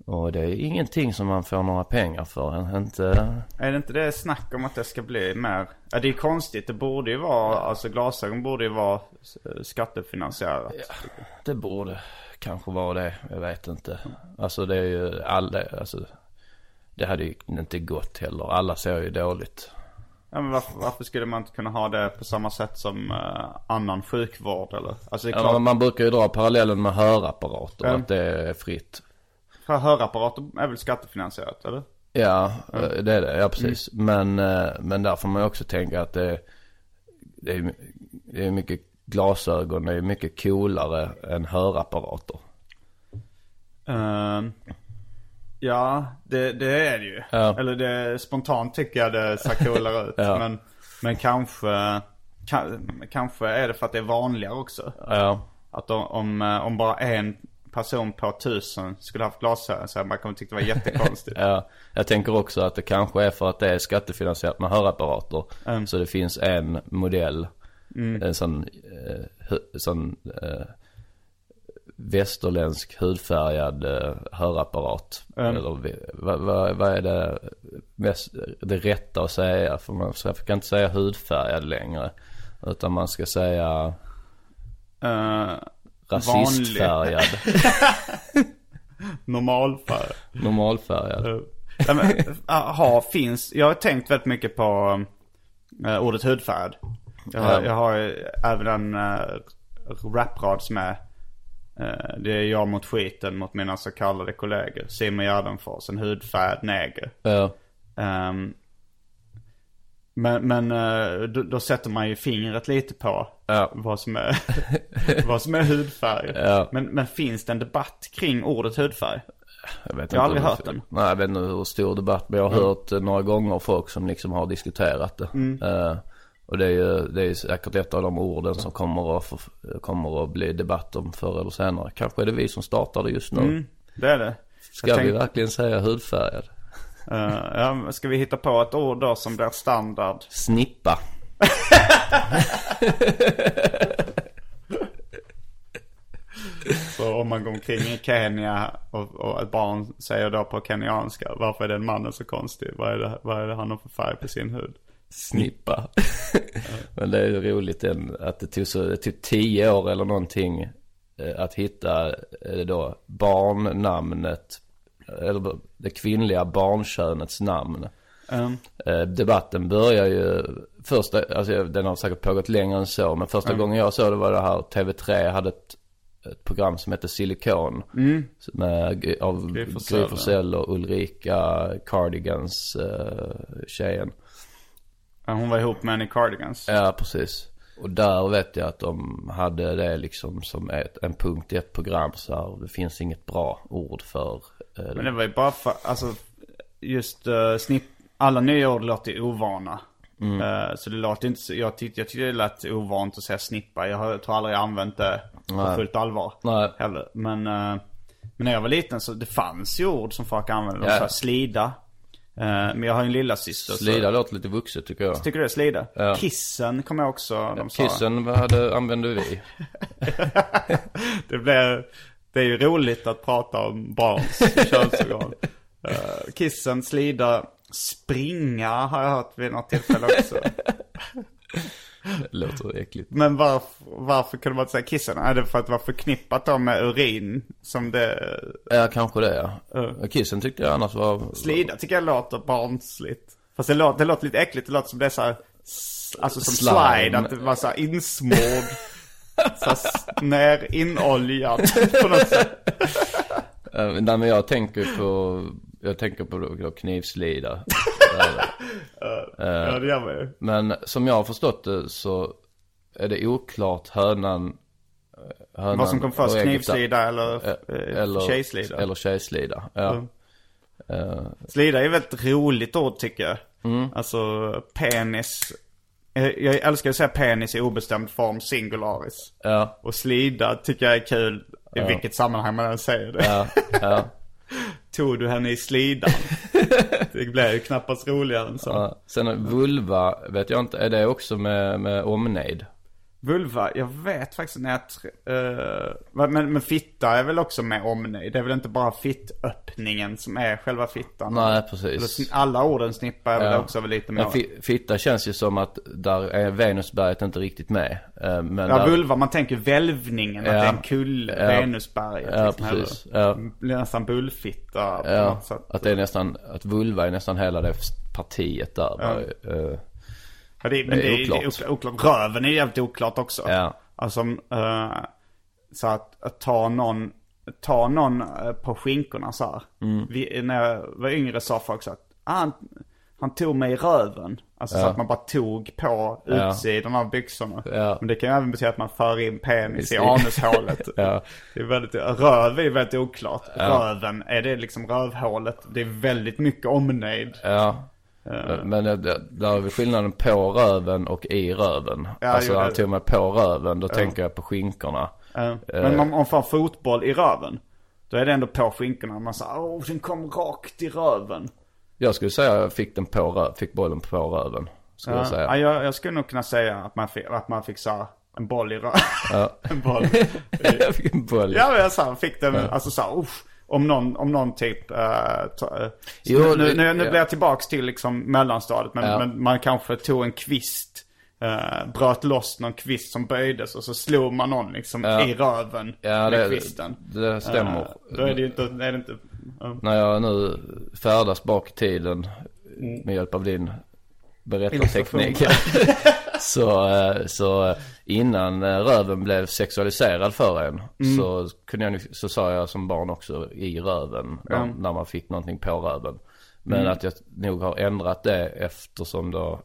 Och det är ingenting som man får några pengar för. Inte, Är det inte det snack om att det ska bli mer? Ja det är konstigt. Det borde ju vara, alltså glasögon borde ju vara skattefinansierat. det borde kanske vara det. Jag vet inte. Alltså det är ju alla, alltså. Det hade ju inte gått heller. Alla ser ju dåligt. Ja, men varför, varför skulle man inte kunna ha det på samma sätt som eh, annan sjukvård eller? Alltså Ja, klart, men man brukar ju dra parallellen med hörapparater. Ja. Att det är fritt. Hörapparater är väl skattefinansierat eller? Ja, eh, det är det. Ja, precis. Men, eh, men där får man ju också tänka att det, det, är, det är mycket glasögon. Det är mycket coolare än hörapparater. Ehm, ja, det, det är det ju. Ja. Eller det, spontant tycker jag det ser coolare [laughs] ut. Ja. Men, men kanske, kan, kanske är det för att det är vanligare också. Ja, Att om, om, eh, om bara en person på tusen skulle haft glasögon så man kommer tycka det var jättekonstigt. [laughs] ja. Jag tänker också att det kanske är för att det är skattefinansierat med hörapparater. Mm. Så det finns en modell. En sån, eh, sån eh, västerländsk hudfärgad eh, hörapparat. Mm. Eller vad vad- vad är det, mest, det rätta att säga? För man ska- kan inte säga hudfärgad längre. Utan man ska säga Uh, rasistfärgad. [laughs] normalfärg. normalfärgad. Ja, men, aha, finns, jag har tänkt väldigt mycket på eh, ordet hudfärg. Jag har, Ja. jag har även en uh, raprad som är eh, Det är jag mot skiten mot mina så kallade kollegor. Simon Gärdenfors, en hudfärgad neger. Ja, Ehm, men men eh, då, då sätter man ju fingret lite på Ja. vad, som är, [laughs] vad som är hudfärg. Ja. Men, men finns det en debatt kring ordet hudfärg? Jag, vet Jag har aldrig hur- hört den. Nej, jag vet inte hur stor debatt. Men jag har hört eh, några gånger folk som liksom har diskuterat det. Mm. Eh, och det är ju det är säkert ett av de orden som kommer att, kommer att bli debatt om förr eller senare. Kanske är det vi som startar det just nu. Mm, det är det. Ska Jag vi tänkte- verkligen säga hudfärgad? Ja, men ska vi hitta på ett ord då som blir standard? Snippa. Så om man går omkring i Kenya och, och ett barn säger då på kenyanska Varför är den mannen så konstig? Vad är det, vad är det han har för färg på sin hud? Snippa. [laughs] Men det är ju roligt att det tog så, det tog tio år eller någonting eh, att hitta eh, då barnnamnet, eller det kvinnliga barnkönets namn. Um, Eh, debatten börjar ju första, alltså den har säkert pågått längre än så. Men första gången jag såg det var det här TV3 hade ett, ett program som hette Silikon. Med, G- av Gry Forssell, och Ulrika Cardigans uh, tjejen. hon var ihop med i Cardigans. Ja, precis. Och där vet jag att de hade det liksom som ett, en punkt i ett program så här, det finns inget bra ord för eh, Men det var ju bara för, alltså just uh, snipp, alla nya ord låter ovana. Eh, så det låter inte så, jag tyckte, jag tyckte det lät ovant att säga snippa. Jag, har, jag tror aldrig jag använt det på Nej. fullt allvar. Nej. Heller. Men, eh, men när jag var liten så det fanns ju ord som folk använde. De Ja. sa slida. Eh, men jag har ju en lilla syster Slida Så, låter lite vuxet tycker jag. tycker du det? Slida? Ja. Kissen kommer jag också, de sa. Kissen vad hade, använde vi. [laughs] Det blir, det är ju roligt att prata om barns [laughs] könsorgan. Uh, kissen, slida, springa har jag hört vid något tillfälle också. [laughs] [laughs] Låter äckligt. Men varför, varför kunde man inte säga kissen? Är det för att det var förknippat då med urin? Som det... Ja, kanske det ja. Kissen tyckte jag annars var... Slida tycker jag låter barnsligt. Fast det låter, det låter lite äckligt. Det låter som det är så här, Alltså som Slime. slide. Att det var så här insmord. [laughs] så ner inoljat på något sätt. Uh, nej men jag tänker på, jag tänker på knivslida. [laughs] Ja det gör man ju. Men som jag har förstått det så är det oklart hönan, eh, hönan Vad som kom först, knivslida eller, eh, eller tjejslida? Eller tjejslida, ja. Mm. Eh, Slida är ett väldigt roligt ord tycker jag. Mm. Alltså penis. Eh, Jag älskar att säga penis i obestämd form singularis. ja, Och slida tycker jag är kul i vilket sammanhang man än säger det. ja, ja. [laughs] Tog du henne i slidan? [laughs] det blev ju knappast roligare än så. ja. Sen vulva, vet jag inte, är det också med, med omnejd? Vulva, jag vet faktiskt när jag... eh, men, men fitta är väl också med omnejd? Det är väl inte bara fittöppningen som är själva fittan? Nej, Eller precis. sn- Alla orden snippar är väl Ja. också väl lite mer... Men fi- fitta känns ju som att där är Venusberget inte riktigt med. Eh, Men Ja, där, vulva, man tänker välvningen, att Ja. det är en kulle, Ja. Venusberget. Ja, liksom, precis. eller- Ja. Blir nästan bullfitta på Ja, något sätt. att det är nästan, att vulva är nästan hela det partiet där. bara, eh, Ja, det, men det är det är oklart. oklart. oklart. Röven är jävligt oklart också. Ja. Alltså, eh, så att, att ta någon, ta någon eh, på skinkorna så här. Mm. Vi, när jag var yngre sa folk så att, ah, han, han tog mig i röven. Alltså så Ja. att man bara tog på Ja. utsidan av byxorna. Ja. Men det kan ju även betyda att man för in penis i I- anushålet. [laughs] Ja. Det är väldigt, röv är väldigt oklart. Röven, är det liksom rövhålet? Det är väldigt mycket omnejd. Ja. Men det, det, där är skillnaden på röven och i röven. Ja, alltså jo, han tog mig på röven, då tänker jag på skinkorna. Ja. Men om man får fotboll i röven. Då är det ändå på skinkorna. Man säger åh den kom rakt i röven. Jag skulle säga jag fick den på rö- fick bollen på röven. Skulle jag Ja, säga. jag, jag skulle nog kunna säga att man fick, att man fick så här, en boll i röven. Ja. [laughs] en boll. [laughs] jag fick en boll. ja men jag så här, fick den, alltså så här, uff. Om någon, om någon typ, uh, Jo, nu, nu, nu ja. blir jag tillbaks till liksom mellanstadiet. Men, Ja. men man kanske tog en kvist. Uh, bröt loss någon kvist som böjdes och så slog man någon liksom Ja. i röven Ja, med det, kvisten. det stämmer. Eh, då är det ju inte, är det inte, ja. När jag nu färdas bak i tiden med hjälp av din berättarteknik. [laughs] så, så innan eh, röven blev sexualiserad för en så, kunde jag, så sa jag som barn också i röven när, när man fick någonting på röven. Men att jag nog har ändrat det eftersom då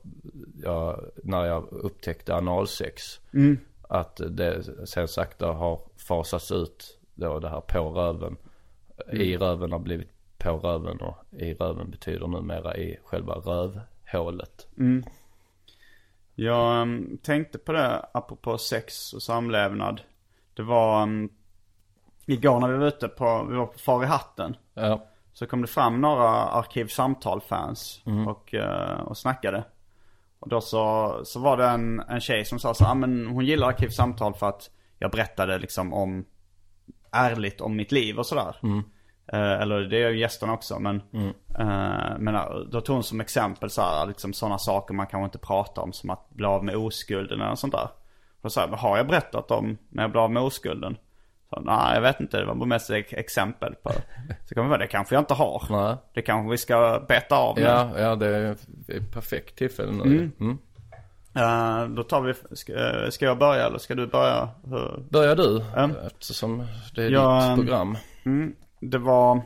jag, när jag upptäckte analsex. Att det sen sakta har fasats ut då det här på röven. I röven har blivit på röven och i röven betyder numera i själva rövhålet. Jag um, tänkte på det apropå sex och samlevnad. Det var um, igår när vi var ute på, vi var på Far i hatten. Ja, Så kom det fram några arkivsamtal-fans och, eh, och snackade. Och då så, så var det en, en tjej som sa så ah, men hon gillar arkivsamtal för att jag berättade liksom om, ärligt om mitt liv och sådär. Eh, eller det gör gästerna också men, eh, men eh, då tog hon som exempel så här, liksom sådana saker man kanske inte pratar om som att bli av med oskulden eller sånt där. Och jag, vad har jag berättat om när jag blev av med oskulden? Så, nej jag vet inte, det var mest ett exempel på [laughs] Så kan man vara, det kanske jag inte har. Nej. Det kanske vi ska beta av nu. ja, ja det är ett perfekt tillfälle nu. Mm. Eh, då tar vi, ska, eh, ska jag börja eller ska du börja? Hur- Börjar du? Ja. Eftersom det är Ja, ditt program. Mm, det var,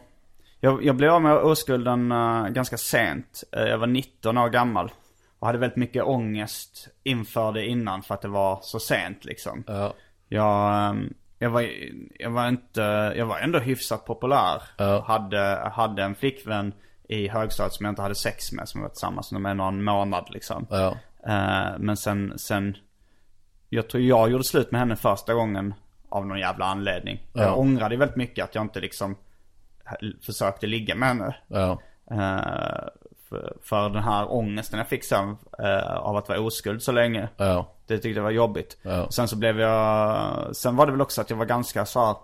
jag, jag blev av med oskulden eh, ganska sent. Eh, jag var 19 år gammal. Och hade väldigt mycket ångest inför det innan för att det var så sent liksom. Ja. Jag, ehm, jag, var, jag var inte, jag var ändå hyfsat populär. Ja. Hade, hade en flickvän i högstadiet som jag inte hade sex med, som var tillsammans med någon månad liksom. Ja. Eh, men sen, sen, jag tror jag gjorde slut med henne första gången av någon jävla anledning. Ja. Jag ångrade väldigt mycket att jag inte liksom försökte ligga med henne. Ja. Eh, för, för den här ångesten jag fick sen eh, av att vara oskuld så länge. Ja. Det tyckte jag var jobbigt. Ja. Sen så blev jag, sen var det väl också att jag var ganska så här,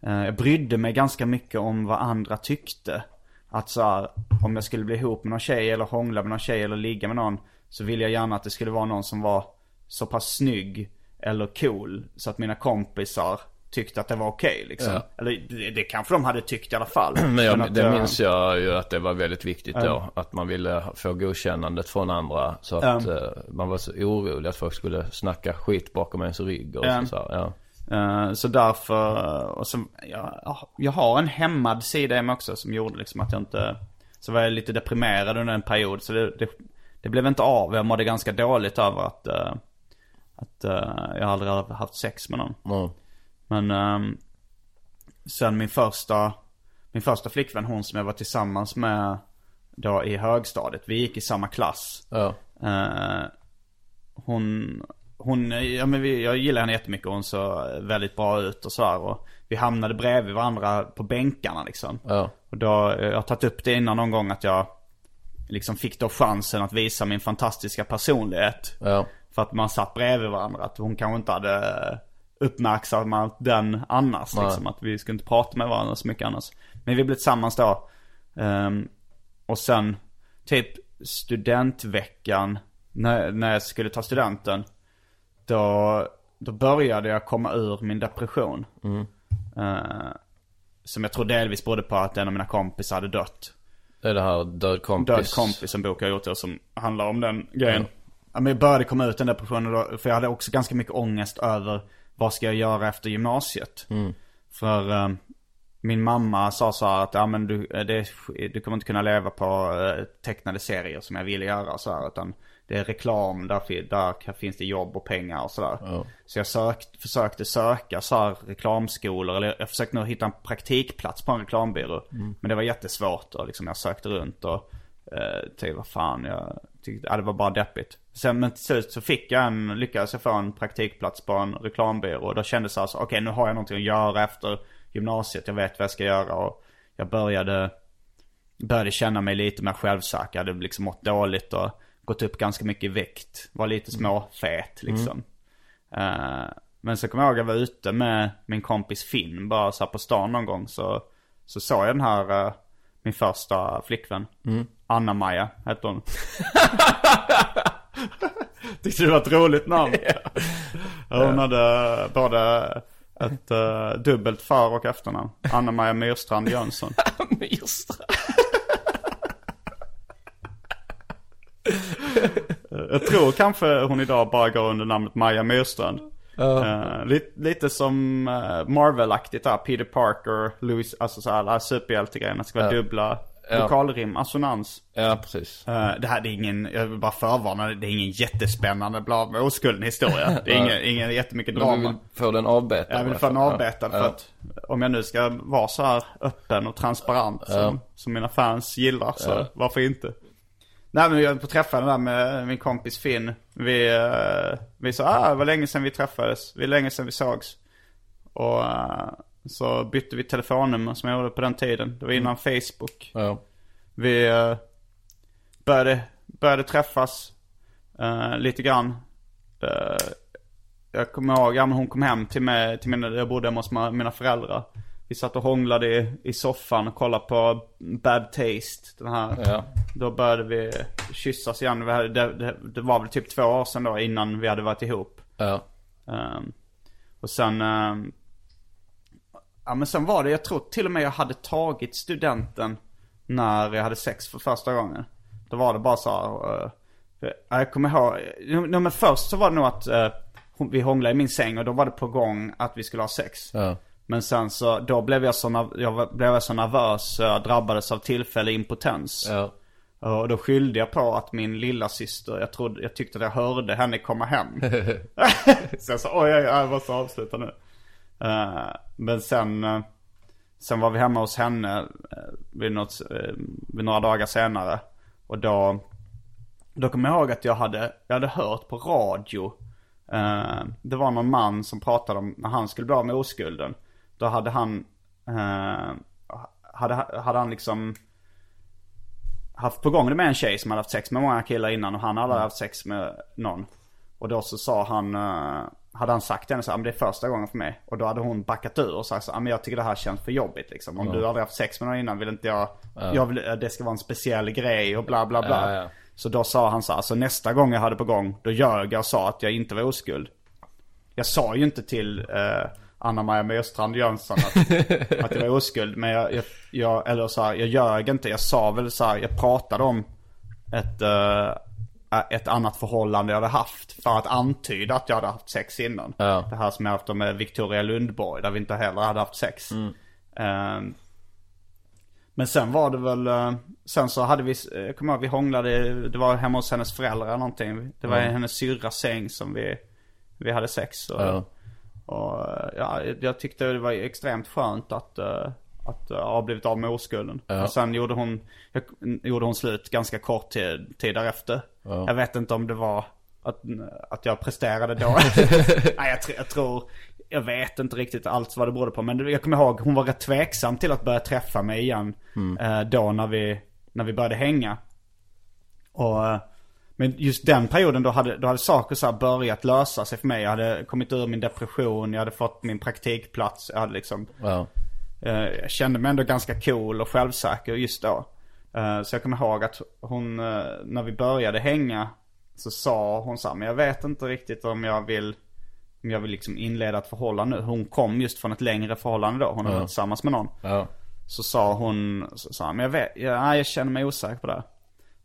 eh, jag brydde mig ganska mycket om vad andra tyckte. Att så här, om jag skulle bli ihop med någon tjej eller hångla med någon tjej eller ligga med någon. Så ville jag gärna att det skulle vara någon som var så pass snygg. eller cool. Så att mina kompisar tyckte att det var okej liksom. Ja. Eller det, det kanske de hade tyckt i alla fall. [clears throat] Men jag, att, det eh, minns jag ju att det var väldigt viktigt då. Att man ville få godkännandet från andra. Så att eh, man var så orolig att folk skulle snacka skit bakom ens rygg och Ja. så, så ja. Eh, så därför, och så, jag, jag har en hämmad sida i mig också som gjorde liksom att jag inte, så var jag lite deprimerad under en period. Så det, det, det blev inte av. Jag mådde ganska dåligt över att, eh, att eh, jag aldrig har haft sex med någon. Men ehm, sen min första, min första flickvän, hon som jag var tillsammans med då i högstadiet. Vi gick i samma klass. Ja. Eh, hon, hon, ja men vi, jag gillar henne jättemycket. Hon såg väldigt bra ut och sådär. Och vi hamnade bredvid varandra på bänkarna liksom. Ja. Och då, eh, jag har tagit upp det innan någon gång att jag liksom fick då chansen att visa min fantastiska personlighet. Ja. För att man satt bredvid varandra. Att hon kanske inte hade uppmärksammat den annars. Nej. Liksom, att vi skulle inte prata med varandra så mycket annars. Men vi blev tillsammans då. Ehm, och sen typ studentveckan. När, när jag skulle ta studenten. Då, då började jag komma ur min depression. Eh, som jag tror delvis berodde på att en av mina kompisar hade dött. Det är det här död kompis. Död kompis, en bok jag gjort som handlar om den grejen. Ja. men jag började komma ut den depressionen då, för jag hade också ganska mycket ångest över vad ska jag göra efter gymnasiet. För eh, min mamma sa så här att ja men du, eh, det, du kommer inte kunna leva på eh, tecknade serier som jag ville göra så här, utan det är reklam, där, där finns det jobb och pengar och sådär. Så jag sökt, försökte söka så här reklamskolor, eller jag försökte nog hitta en praktikplats på en reklambyrå. Men det var jättesvårt och liksom jag sökte runt och eh, tänkte vad fan, jag tyckte, ja, det var bara deppigt. Sen men till slut så fick jag en, lyckades jag få en praktikplats på en reklambyrå. Och då kändes det alltså, okej nu har jag någonting att göra efter gymnasiet, jag vet vad jag ska göra. Och jag började, började känna mig lite mer självsäker. Jag hade liksom mått dåligt och gått upp ganska mycket i vikt. Var lite småfet liksom. Eh, men så kommer jag ihåg jag var ute med min kompis Finn bara så på stan någon gång. Så, så såg jag den här, eh, min första flickvän. Anna-Maja hette hon. [laughs] [laughs] [laughs] Tyckte det var ett roligt namn. [laughs] Ja, Hon hade både ett eh, dubbelt för och efternamn. Anna-Maja Myrstrand Jönsson. [laughs] Myrstrand. Jag tror kanske hon idag bara går under namnet Maja Myrstrand. Eh, lite, lite som uh, Marvel-aktigt där, Peter Parker, Louis, alltså så alla superhjältegrejerna ska vara dubbla Ja. vokalrim, assonans. Ja, precis. Eh, det här det är ingen, jag vill bara förvarna, det är ingen jättespännande blad med oskulden historia. Det är ingen, ingen jättemycket Men du drama. vill få den avbetad? Jag vill få den Ja. avbetad för Ja. att om jag nu ska vara så här öppen och transparent som, som mina fans gillar så Ja. varför inte? Nej men jag på träffade där med min kompis Finn. Vi, uh, vi sa ah, det var länge sedan vi träffades. Det var länge sedan vi sågs. Och eh, så bytte vi telefonnummer som jag gjorde på den tiden. Det var innan Facebook. Ja. Vi eh, började, började träffas eh, lite grann. Eh, jag kommer ihåg, ja men hon kom hem till mig, till mina, jag bodde hemma hos mina föräldrar. Vi satt och hånglade i, i soffan och kollade på Bad Taste. Den här. Ja. Då började vi kyssas igen. Vi hade, det, det, det var väl typ två år sedan då innan vi hade varit ihop. Ja. Ehm, och sen, ehm, ja men sen var det, jag tror till och med jag hade tagit studenten när jag hade sex för första gången. Då var det bara så här, ja, jag kommer ihåg, no, men först så var det nog att hon- vi hånglade i min säng och då var det på gång att vi skulle ha sex. Ja. Men sen så, då blev jag så, jag blev så nervös jag drabbades av tillfällig impotens. Ja. Och då skyllde jag på att min lilla syster, jag, trodde, jag tyckte att jag hörde henne komma hem. [laughs] [laughs] så jag sa, oj, oj, oj, jag måste avsluta nu. Eh, men sen, eh, sen var vi hemma hos henne uh, vid, något, eh, vid några dagar senare. Och då, då kom jag ihåg att jag hade, jag hade hört på radio. eh, det var någon man som pratade om när han skulle bli av med oskulden. Då hade han, eh, hade, hade han liksom haft på gång det med en tjej som hade haft sex med många killar innan och han hade haft sex med någon. Och då så sa han, eh, hade han sagt till henne så här, "Men det är första gången för mig. Och då hade hon backat ur och sagt så här, men jag tycker det här känns för jobbigt liksom. Om du aldrig haft sex med någon innan vill inte jag, jag vill, det ska vara en speciell grej och bla bla bla. Ja, ja. Så då sa han så här, så nästa gång jag hade på gång, då ljög jag och sa att jag inte var oskuld. jag sa ju inte till uh, Anna-Maja Myrstrand Jönsson att, att det var oskuld. Men jag, jag, jag eller så här, jag ljög inte. Jag sa väl så här, jag pratade om ett, uh, ett annat förhållande jag hade haft. För att antyda att jag hade haft sex innan. Ja. Det här som jag haft med Victoria Lundborg, där vi inte heller hade haft sex. Uh, men sen var det väl, uh, sen så hade vi, jag kommer ihåg vi hånglade, det var hemma hos hennes föräldrar eller någonting. Det var i hennes syrras säng som vi, vi hade sex. Och, Ja. och ja, jag tyckte det var extremt skönt att, att uh, ha blivit av med oskulden. Och sen gjorde hon, jag, gjorde hon slut ganska kort tid, tid därefter. Jag vet inte om det var att, att jag presterade då. [laughs] [laughs] Nej, jag, jag tror, jag vet inte riktigt allt vad det berodde på. Men jag kommer ihåg, hon var rätt tveksam till att börja träffa mig igen. Eh, då när vi, när vi började hänga. Och, eh, men just den perioden då hade, då hade saker så börjat lösa sig för mig. Jag hade kommit ur min depression, jag hade fått min praktikplats. Jag hade liksom, Ja. Eh, jag kände mig ändå ganska cool och självsäker just då. Eh, så jag kommer ihåg att hon, eh, när vi började hänga, så sa hon så här, men jag vet inte riktigt om jag vill, om jag vill liksom inleda ett förhållande. Hon kom just från ett längre förhållande då, hon hade varit tillsammans med någon. Ja. Så sa hon, så sa men jag vet, jag, jag känner mig osäker på det. här.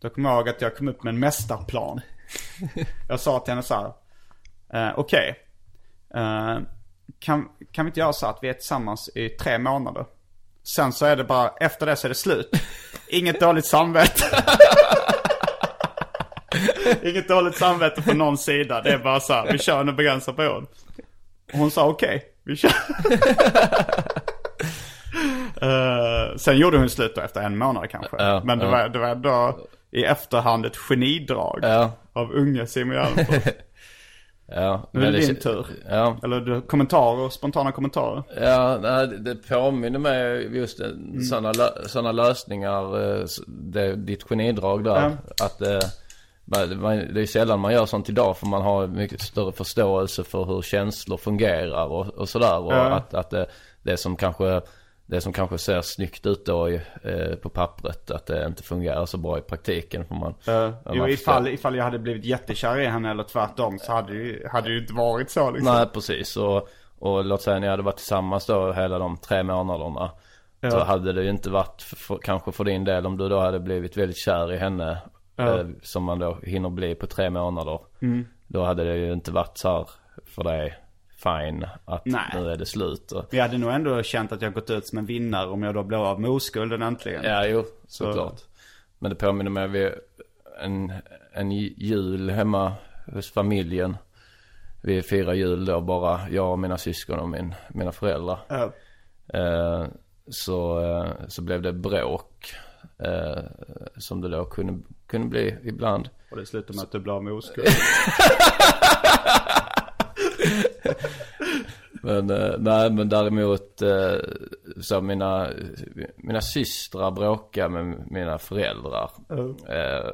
Då kommer jag ihåg att jag kom upp med en mästarplan. [laughs] jag sa till henne så här, eh, okej. Eh, kan, kan vi inte göra så att vi är tillsammans i tre månader? Sen så är det bara, efter det så är det slut. [laughs] Inget dåligt samvete. [laughs] Inget dåligt samvete på någon sida. Det är bara så här, vi kör en begränsad period. Och hon sa okej, vi kör. [laughs] Eh, sen gjorde hon slut då efter en månad kanske. Ja, Men det, ja. var, det var ändå i efterhand ett genidrag Ja. av unga Simon Gärdenfors. Ja. Nu är det din tur. Ja. Eller du, kommentarer, spontana kommentarer. Ja, det- det påminner mig just Mm. sådana såna lösningar, eh, det, ditt genidrag där. Att eh, det är sällan man gör sånt idag för man har mycket större förståelse för hur känslor fungerar och, och sådär. Och Ja. att, att det, det som kanske det som kanske ser snyggt ut då i, eh, på pappret att det inte fungerar så bra i praktiken. För man, Uh, jo, ifall, ifall jag hade blivit jättekär i henne eller tvärtom så hade ju, hade det ju inte varit så liksom. Nej, precis. Och, och låt säga ni hade varit tillsammans då hela de tre månaderna. Så hade det ju inte varit, för, kanske för din del, om du då hade blivit väldigt kär i henne. Eh, som man då hinner bli på tre månader. Mm. Då hade det ju inte varit så här för dig, fine, att Nej. nu är det slut. Och, jag hade nog ändå känt att jag gått ut som en vinnare om jag då blev av med oskulden äntligen. ja, jo, såklart. Men det påminner mig om en, en jul hemma hos familjen. Vi firar jul då bara, jag och mina syskon och min, mina föräldrar. Ja. Eh, så, eh, så blev det bråk. Eh, som det då kunde, kunde bli ibland. Och det slutade med att du blev av med [laughs] oskulden. [laughs] Men, eh, nej men däremot eh, så mina, mina systrar bråkade med mina föräldrar. Eh,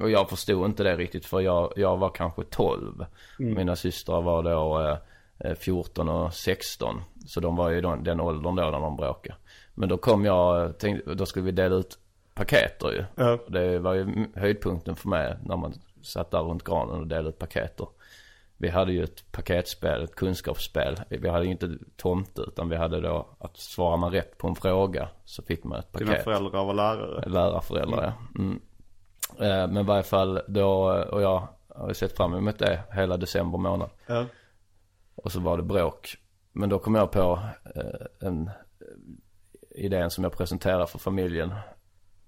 och jag förstod inte det riktigt för jag, jag var kanske 12. Mina systrar var då eh, 14 och 16. Så de var ju den, den åldern då när de bråkade. Men då kom jag, tänkte, då skulle vi dela ut paketer ju. Ja. Det var ju höjdpunkten för mig när man satt där runt granen och delade ut paketer. Vi hade ju ett paketspel, ett kunskapsspel. Vi hade ju inte tomte utan vi hade då att svarar man rätt på en fråga så fick man ett paket. Dina föräldrar var lärare. Lärarföräldrar ja. Mm. Eh, Men i varje fall då, och jag har sett fram emot det hela december månad. Ja. Och så var det bråk. Men då kom jag på eh, en eh, idén som jag presenterade för familjen.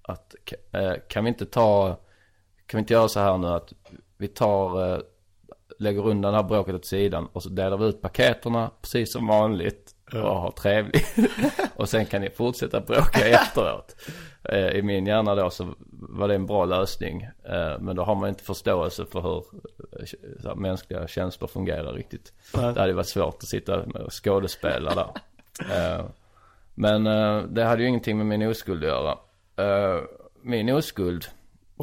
Att eh, kan vi inte ta, kan vi inte göra så här nu att vi tar, eh, lägger undan det här bråket åt sidan och så delar vi ut paketerna precis som vanligt och har trevligt. [laughs] och sen kan ni fortsätta bråka [laughs] efteråt. Eh, I min hjärna då så var det en bra lösning. Eh, men då har man inte förståelse för hur eh, mänskliga känslor fungerar riktigt. Det hade varit svårt att sitta och skådespela där. [laughs] Men det hade ju ingenting med min oskuld att göra. Min oskuld,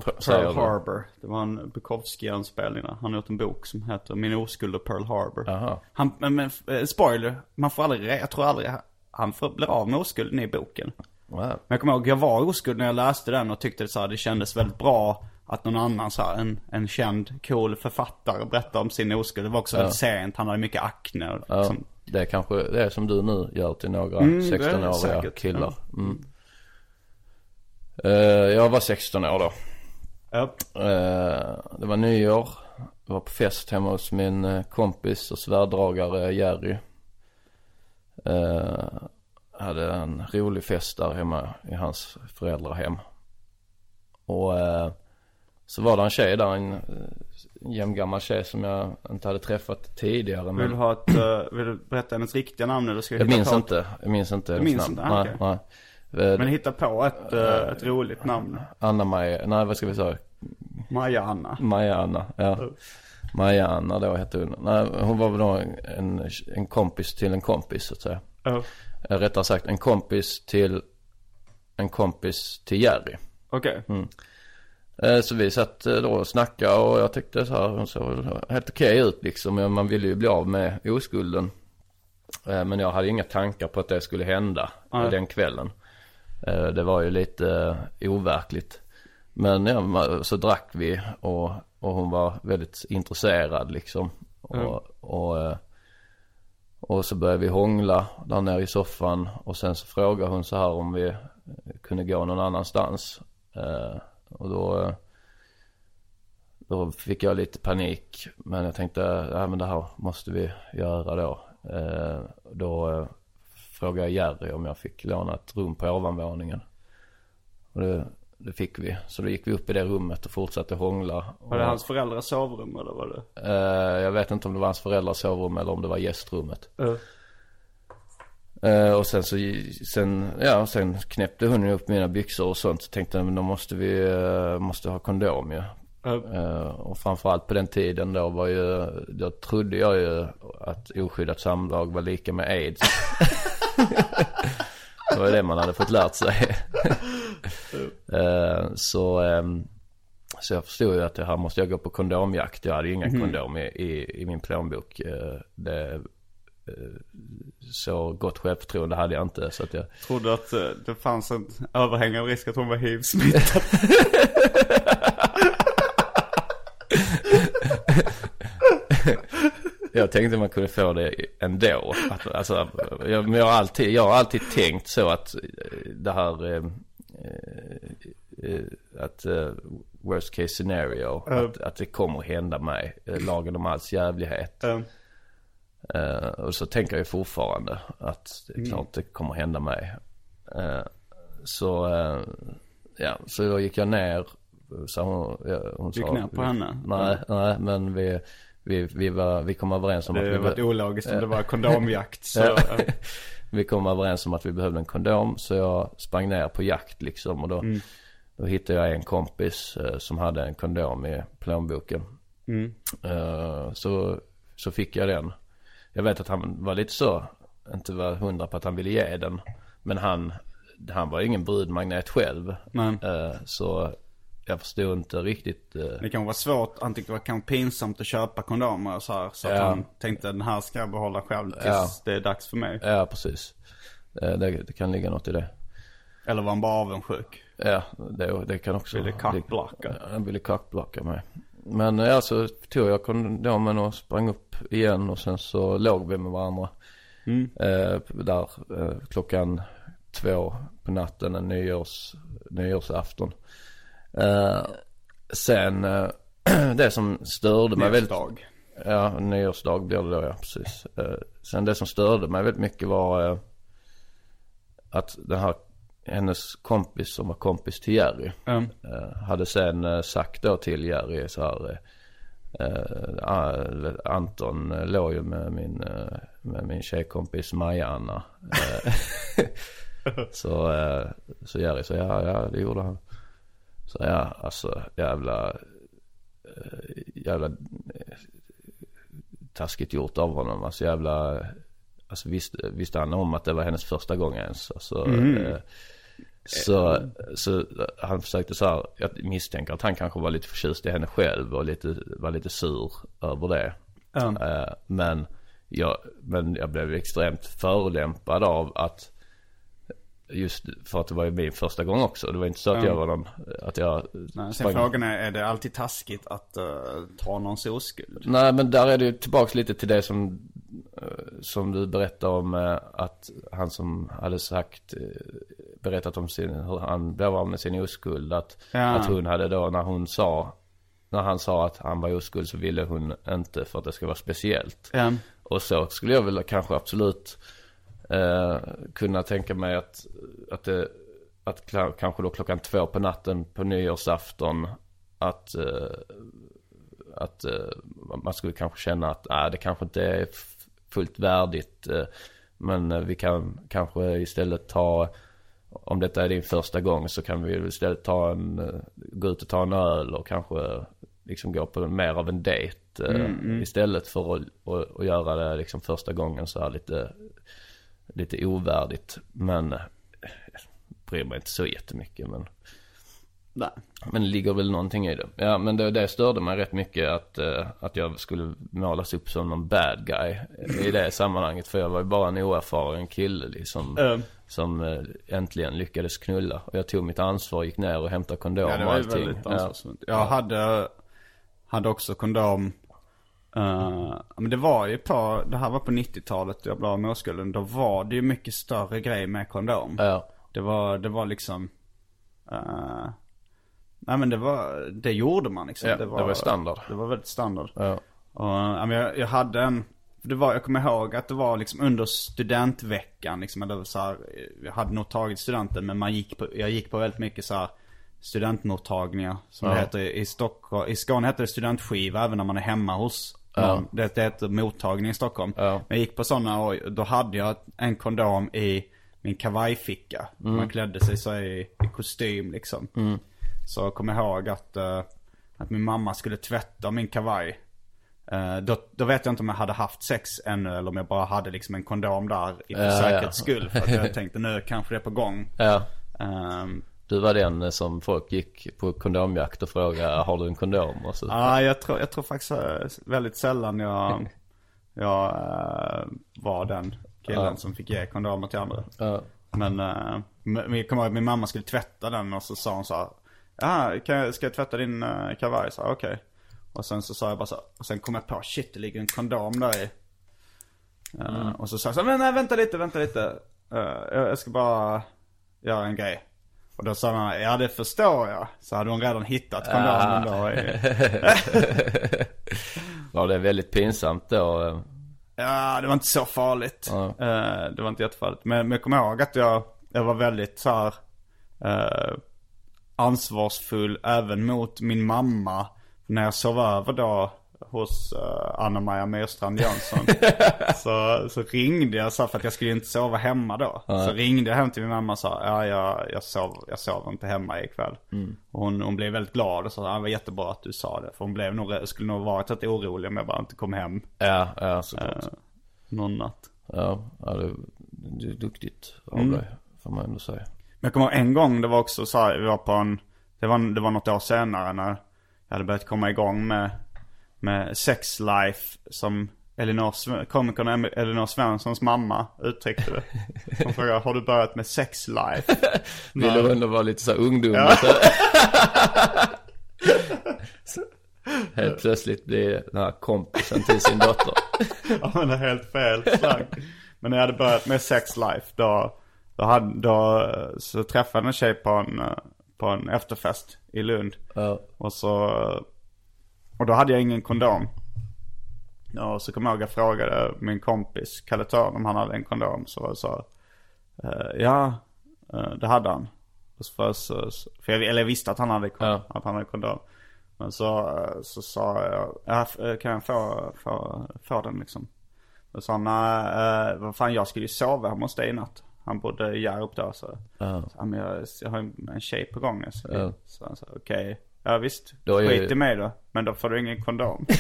Pearl. Harbor. Det var en Bukowski-anspelning där. Han har gjort en bok som heter Min oskuld och Pearl Harbor. Jaha. Han, men, men eh, spoiler, man får aldrig, jag tror aldrig han får, blir av med oskulden i boken. Wow. Men jag kommer ihåg, jag var oskuld när jag läste den och tyckte så här, det kändes väldigt bra att någon annan så här, en, en känd cool författare berättar om sin oskuld. Det var också väldigt sent, han hade mycket akne. Och Ja, liksom. det är kanske det är som du nu gör till några Mm, det är 16-åriga säkert, killar. Mm. Eh, jag var 16 år då. Ja. Eh, det var nyår. Jag var på fest hemma hos min eh, kompis och svärdragare Jerry. Uh, hade en rolig fest där hemma i hans föräldrahem. Och eh, så var det en tjej där, en, jämngammal tjej som jag inte hade träffat tidigare. Vill du ha ett, eh, vill du berätta hennes riktiga namn eller ska jag Jag hitta minns på inte, jag minns inte Du minns namn. inte? Nej, okej. nej. Eh, Men hitta på ett, eh, ett roligt namn. Anna-Maja, nej vad ska vi säga? Maja-Anna. Maja-Anna, ja. Maja-Anna då hette hon. Nej, hon var väl då en, en kompis till en kompis så att säga. Eh, Rättare sagt en kompis till en kompis till Jerry. Okej. Eh, Så vi satt eh, då och snackade och jag tyckte så här, hon såg helt okej ut liksom. Man ville ju bli av med oskulden. Men jag hade inga tankar på att det skulle hända Nej. den kvällen. Det var ju lite overkligt. Men ja, så drack vi och, och hon var väldigt intresserad liksom. Och, och, eh, och så började vi hångla där nere i soffan. Och sen så frågade hon så här om vi kunde gå någon annanstans. Eh, och då, eh, då fick jag lite panik. Men jag tänkte, ja men det här måste vi göra då. Då frågade jag Jerry om jag fick låna ett rum på ovanvåningen. Och det, det fick vi. Så då gick vi upp i det rummet och fortsatte hångla. Var det Och- hans föräldrars sovrum eller var det? Eh, jag vet inte om det var hans föräldrars sovrum eller om det var gästrummet. Ja. Eh, och sen så, sen, ja, sen knäppte ju upp mina byxor och sånt. Så tänkte jag, men då måste vi, eh, måste ha kondom ju. Ja. Eh, och framförallt på den tiden då var ju, då trodde jag ju att oskyddat samlag var lika med aids. [laughs] det var ju det man hade fått lärt sig. Eh, så, ehm, så jag förstod ju att det här måste jag gå på kondomjakt. Jag hade ju ingen kondom i, i, i min plånbok. Eh, det, eh, så gott självförtroende hade jag inte. Så att jag, Trodde att det fanns en överhängande risk att hon var hiv-smittad. [laughs] Jag tänkte man kunde få det ändå. Att, alltså, jag, jag, har alltid, jag har alltid tänkt så att det här eh, eh, att eh, worst case scenario. Att, att det kommer hända mig. Eh, Lagen om alls jävlighet. Eh, och så tänker jag fortfarande att det är klart det kommer hända mig. Eh, så, eh, ja, så då gick jag ner. Så hon, ja, hon Gick sa, ner på henne? Nej, nej men vi, vi, vi, var, vi kom överens om Det att hade vi, varit ologiskt om det var kondomjakt. Så, [laughs] eh, vi kom överens om att vi behövde en kondom. Så jag sprang ner på jakt liksom. Och då, Mm. då hittade jag en kompis eh, som hade en kondom i plånboken. Mm. Eh, så, så fick jag den. Jag vet att han var lite så, inte var hundra på att han ville ge den. Men han, han var ingen brudmagnet själv. Eh, så jag förstod inte riktigt. eh, Det kan vara svårt, han tyckte det var kanske pinsamt att köpa kondomer och så här. Så att Ja. han tänkte den här ska jag behålla själv tills Ja. det är dags för mig. Ja, precis. Eh, det, det kan ligga något i det. Eller var han bara avundsjuk? Ja, det, det kan också. Ville kackblocka. Ja, Han ville kackblocka mig. Men ja, så tog jag kondomen och sprang upp igen och sen så låg vi med varandra. Mm. Eh, där eh, klockan två på natten en nyårs, nyårsafton. Eh, sen eh, [clears throat] det som störde mig väldigt. Nyårsdag. Ja, nyårsdag blir det då ja, precis. Eh, sen det som störde mig väldigt mycket var att den här, hennes kompis som var kompis till Jerry. Mm. Hade sen sagt då till Jerry så här. Anton låg ju med min, med min tjejkompis Maja-Anna. [laughs] Så, så Jerry sa ja, ja det gjorde han. Så ja, alltså jävla, eh, jävla eh, taskigt gjort av honom. Alltså jävla, alltså visste, visste han om att det var hennes första gång ens. Alltså, eh, så, så han försökte så här, jag misstänker att han kanske var lite förtjust i henne själv och lite, var lite sur över det. Eh, men, jag, men jag blev extremt förolämpad av att Just för att det var ju min första gång också. Det var inte så att Ja. jag var någon, att jag Nej, sen frågan är, är det alltid taskigt att uh, ta någons oskuld? Nej men där är det ju tillbaks lite till det som, eh, som du berättade om eh, att han som hade sagt, berättat om sin, hur han blev av med sin oskuld. Att, Ja. att hon hade då när hon sa, när han sa att han var oskuld så ville hon inte för att det ska vara speciellt. Ja. Och så skulle jag väl kanske absolut eh, kunna tänka mig att, att det, att kanske då klockan två på natten på nyårsafton att, eh, att eh, man skulle kanske känna att nej, det kanske inte är fullt värdigt. Eh, men eh, vi kan kanske istället ta, om detta är din första gång så kan vi istället ta en, eh, gå ut och ta en öl och kanske liksom gå på mer av en dejt. eh, Istället för att, att, att göra det liksom första gången så här lite, lite ovärdigt. Men eh, jag bryr mig inte så jättemycket men. Nej. Men det ligger väl någonting i det. Ja men det, det störde mig rätt mycket att, eh, att jag skulle målas upp som någon bad guy i det sammanhanget. För jag var ju bara en oerfaren kille liksom. Eh, Som eh, äntligen lyckades knulla. Och jag tog mitt ansvar, gick ner och hämtade kondom ja, det och allting. Ja. Jag hade, hade också kondom. Eh, men det var ju på, det här var på 90-talet jag blev av med oskulden. Då var det ju mycket större grej med kondom. Ja. Det var, det var liksom, eh, nej men det var, det gjorde man liksom. Ja, det var standard. Det var väldigt standard. Ja. Och, men jag, jag hade en, för det var, jag kommer ihåg att det var liksom under studentveckan liksom, eller så här, jag hade nog tagit studenten men man gick på, jag gick på väldigt mycket så här studentmottagningar som det Ja. heter i Stockholm. I Skåne heter det studentskiva även när man är hemma hos någon. Det, det heter mottagning i Stockholm. Ja. Men jag gick på sådana och då hade jag en kondom i min kavajficka. Mm. Man klädde sig så i, i kostym liksom. Så jag kommer ihåg att, eh, att min mamma skulle tvätta min kavaj. Eh, då, då vet jag inte om jag hade haft sex ännu eller om jag bara hade liksom en kondom där i för Ja, säkerhets ja. skull. För att [laughs] jag tänkte nu kanske det är på gång. ja. Ehm, Du var den eh, som folk gick på kondomjakt och frågade har du en kondom? Och så. Ja, jag tror, jag tror faktiskt eh, väldigt sällan jag, [laughs] jag eh, var den killen Ja. som fick ge kondomer till andra. Ja. Men, men jag kommer ihåg att min mamma skulle tvätta den och så sa hon så här. Ja, jag, ska jag tvätta din kavaj? Så okej. Och sen så sa jag bara så och sen kom jag på, shit det ligger en kondom där i. Uh, Och så sa jag så men nej vänta lite, vänta lite. Uh, jag, jag ska bara göra en grej. Och då sa hon, ja det förstår jag. Så hade hon redan hittat kondomen då. I, [laughs] Var det väldigt pinsamt då? Ja, det var inte så farligt. Ja. Eh, det var inte jättefarligt. Men, men jag kommer ihåg att jag, jag var väldigt så här eh, ansvarsfull även mot min mamma. När jag sov över då hos uh, Anna-Maja Myrstrand Jönsson. [laughs] så, så ringde jag så för att jag skulle inte sova hemma då. Så ringde jag hem till min mamma och sa, ja jag, jag, sov, jag sover inte hemma ikväll. Och hon, hon blev väldigt glad och sa, ja, det var jättebra att du sa det. För hon blev nog, skulle nog varit rätt orolig om jag bara inte kom hem Ja, ja såklart. eh, någon natt. Ja, ja det, det är duktigt av Mm. dig. Får man ändå säga. Men jag kommer ihåg en gång, det var också så här, vi var på en, det var, det var något år senare när jag hade börjat komma igång med, med sex life som Elinor, komikern Elinor Svenssons mamma uttryckte det. Hon frågade, har du börjat med sex life? [laughs] Vill du ändå vara lite så här ungdom? Ja. [laughs] Så. Helt plötsligt blir den här kompisen till sin dotter. [laughs] Ja men det är helt fel slang. Men när jag hade börjat med sex life då, då, hade, då så träffade jag en tjej på en, på en efterfest i Lund. Ja. Och så, och då hade jag ingen kondom. Och så kom jag ihåg jag frågade min kompis Kalle Törn om han hade en kondom. Så var det så, eh, ja, eh, det hade han. Och så, för, så, för jag, eller jag visste att han hade, kon- Ja. att han hade kondom. Men så, eh, så sa jag, eh, kan jag få, få, få den liksom? Och sa han, nej, vad fan jag skulle ju sova hemma hos dig i natt. Han bodde i Hjärup då så. Ja. Så, men jag, jag har en tjej på gång. Så, Ja. så han sa, okej. Ja visst, Då är ju- skit i mig då. Men då får du ingen kondom. [laughs]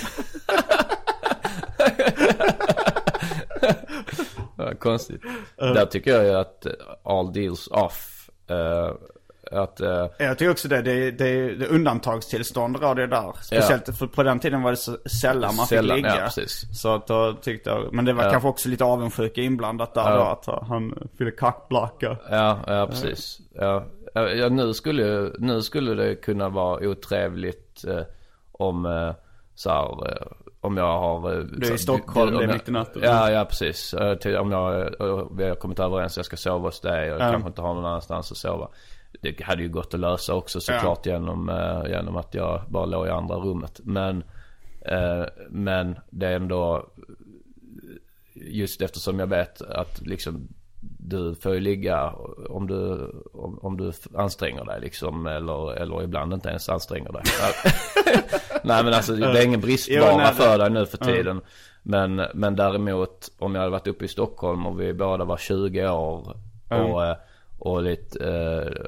Ja, konstigt. Där tycker jag ju att eh, all deals off. eh, att... eh, Jag tycker också det. Det är, det det undantagstillstånd råder där. Speciellt för på den tiden var det så sällan man Sällan, fick ja, ligga. precis. Så att då tyckte jag, men det var Ja. kanske också lite avundsjuka inblandat där Ja. då. Att han fyllde kackblacka. Ja, ja precis. Ja. Ja, ja, nu, skulle, nu skulle det kunna vara otrevligt eh, om eh, så här, eh, om jag har... eh, Du är i Stockholm, det är mitt i natten. Ja, ja precis. Eh, Om jag, eh, vi har kommit överens att jag ska sova hos dig och kanske inte har någon annanstans att sova. Det hade ju gått att lösa också såklart genom, eh, genom att jag bara låg i andra rummet. Men, men det är ändå just eftersom jag vet att liksom du får ju ligga om du, om, om du anstränger dig liksom eller, eller ibland inte ens anstränger dig. [laughs] nej men alltså det är ingen bristvara för dig nu för tiden. Men, men däremot om jag hade varit uppe i Stockholm och vi båda var 20 år och, eh, och lite eh,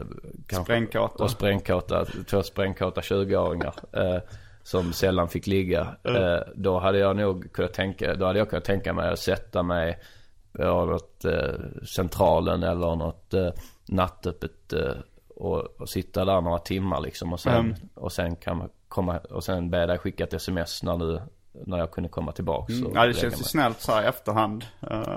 kanske- Sprängkåta. Och sprängkåta, två sprängkåta 20-åringar. Eh, som sällan fick ligga. Eh, då hade jag nog kunnat tänka, då hade jag kunnat tänka mig att sätta mig på något eh, centralen eller något eh, nattöppet eh, och, och sitta där några timmar liksom och sen, Mm. och sen kan man komma och sen be dig skicka ett sms när du när jag kunde komma tillbaks och Mm. Ja det känns ju snällt så här i efterhand. Uh,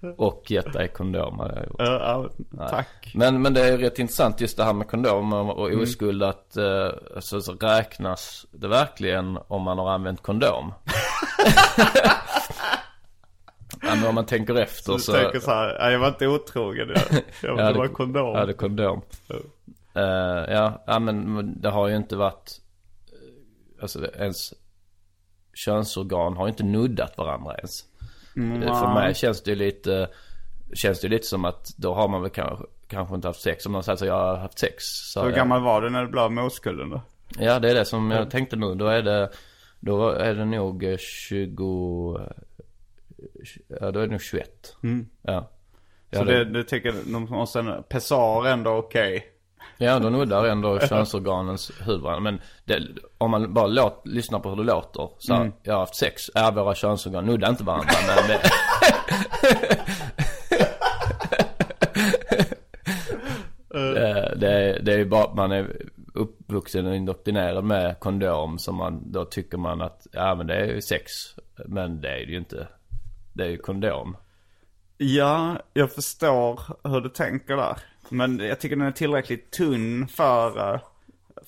[laughs] Och gett dig kondom hade jag gjort. ja, tack. Men, men det är rätt intressant just det här med kondom och, Mm. oskuld att eh, alltså, så räknas det verkligen om man har använt kondom? [laughs] ja, men om man tänker efter Du så. tänker så här, "Nej, jag var inte otrogen. [laughs] Jag, jag, Ja, det var kondom. Ja, det är kondom. Eh, ja, ja, men det har ju inte varit, eh, alltså ens könsorgan har ju inte nuddat varandra ens. Eh, För mig känns det ju lite, känns det ju lite som att då har man väl kanske, kanske inte haft sex. Om någon säger så jag har haft sex. Så Hur jag- gammal var du när du blev av med oskulden då? Ja, det är det som jag tänkte nu. Då är det, då är det nog eh, 20, eh, ja då är det nog 21. Ja. Ja, Så det, det, du tycker, och sen Pessar är ändå okej? ja, då nuddar ändå könsorganens huvud. Men det, om man bara låt, lyssnar på hur det låter. Så här, jag har haft sex. Ja, våra könsorgan nuddar inte varandra. Men det, [laughs] det, det, är- det är ju bara att man är uppvuxen och indoktrinerad med kondom. Som man, då tycker man att, ja men det är ju sex. Men det är det ju inte. Det är ju kondom. Ja, jag förstår hur du tänker där. Men jag tycker den är tillräckligt tunn för, eh,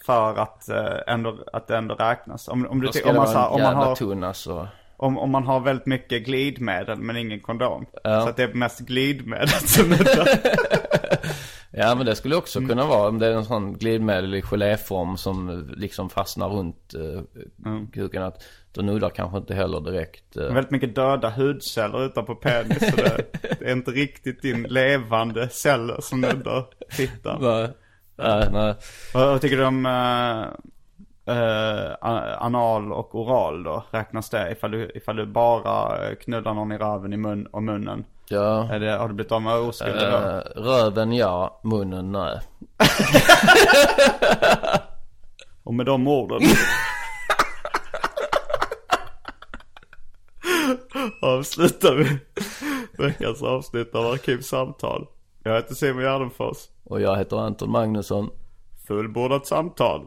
för att, eh, ändå, att det ändå räknas. Om, om, du, om, man, så här, om, man har, tunn alltså. om, om man har väldigt mycket glidmedel men ingen kondom. Ja. Så att det är mest glidmedel som är [laughs] Ja men det skulle också kunna vara om det är en sån glidmedel i geléform som liksom fastnar runt uh, kuken. Att då nuddar kanske inte heller direkt. eh, väldigt mycket döda hudceller utanpå penis. Så det, är inte riktigt din levande celler som nuddar fittan. [laughs] nej, nej, nej. Vad, tycker du om eh, eh, anal och oral då? Räknas det? Ifall du, ifall du bara eh, knullar någon i röven i mun och munnen. Ja. Är det, har du blivit av med oskulden då? Eh, röven ja, munnen nej. [laughs] Och med de orden. [laughs] avslutar vi veckans avsnitt av Arkivsamtal. Jag heter Simon Gärdenfors. Och jag heter Anton Magnusson. Fullbordat samtal.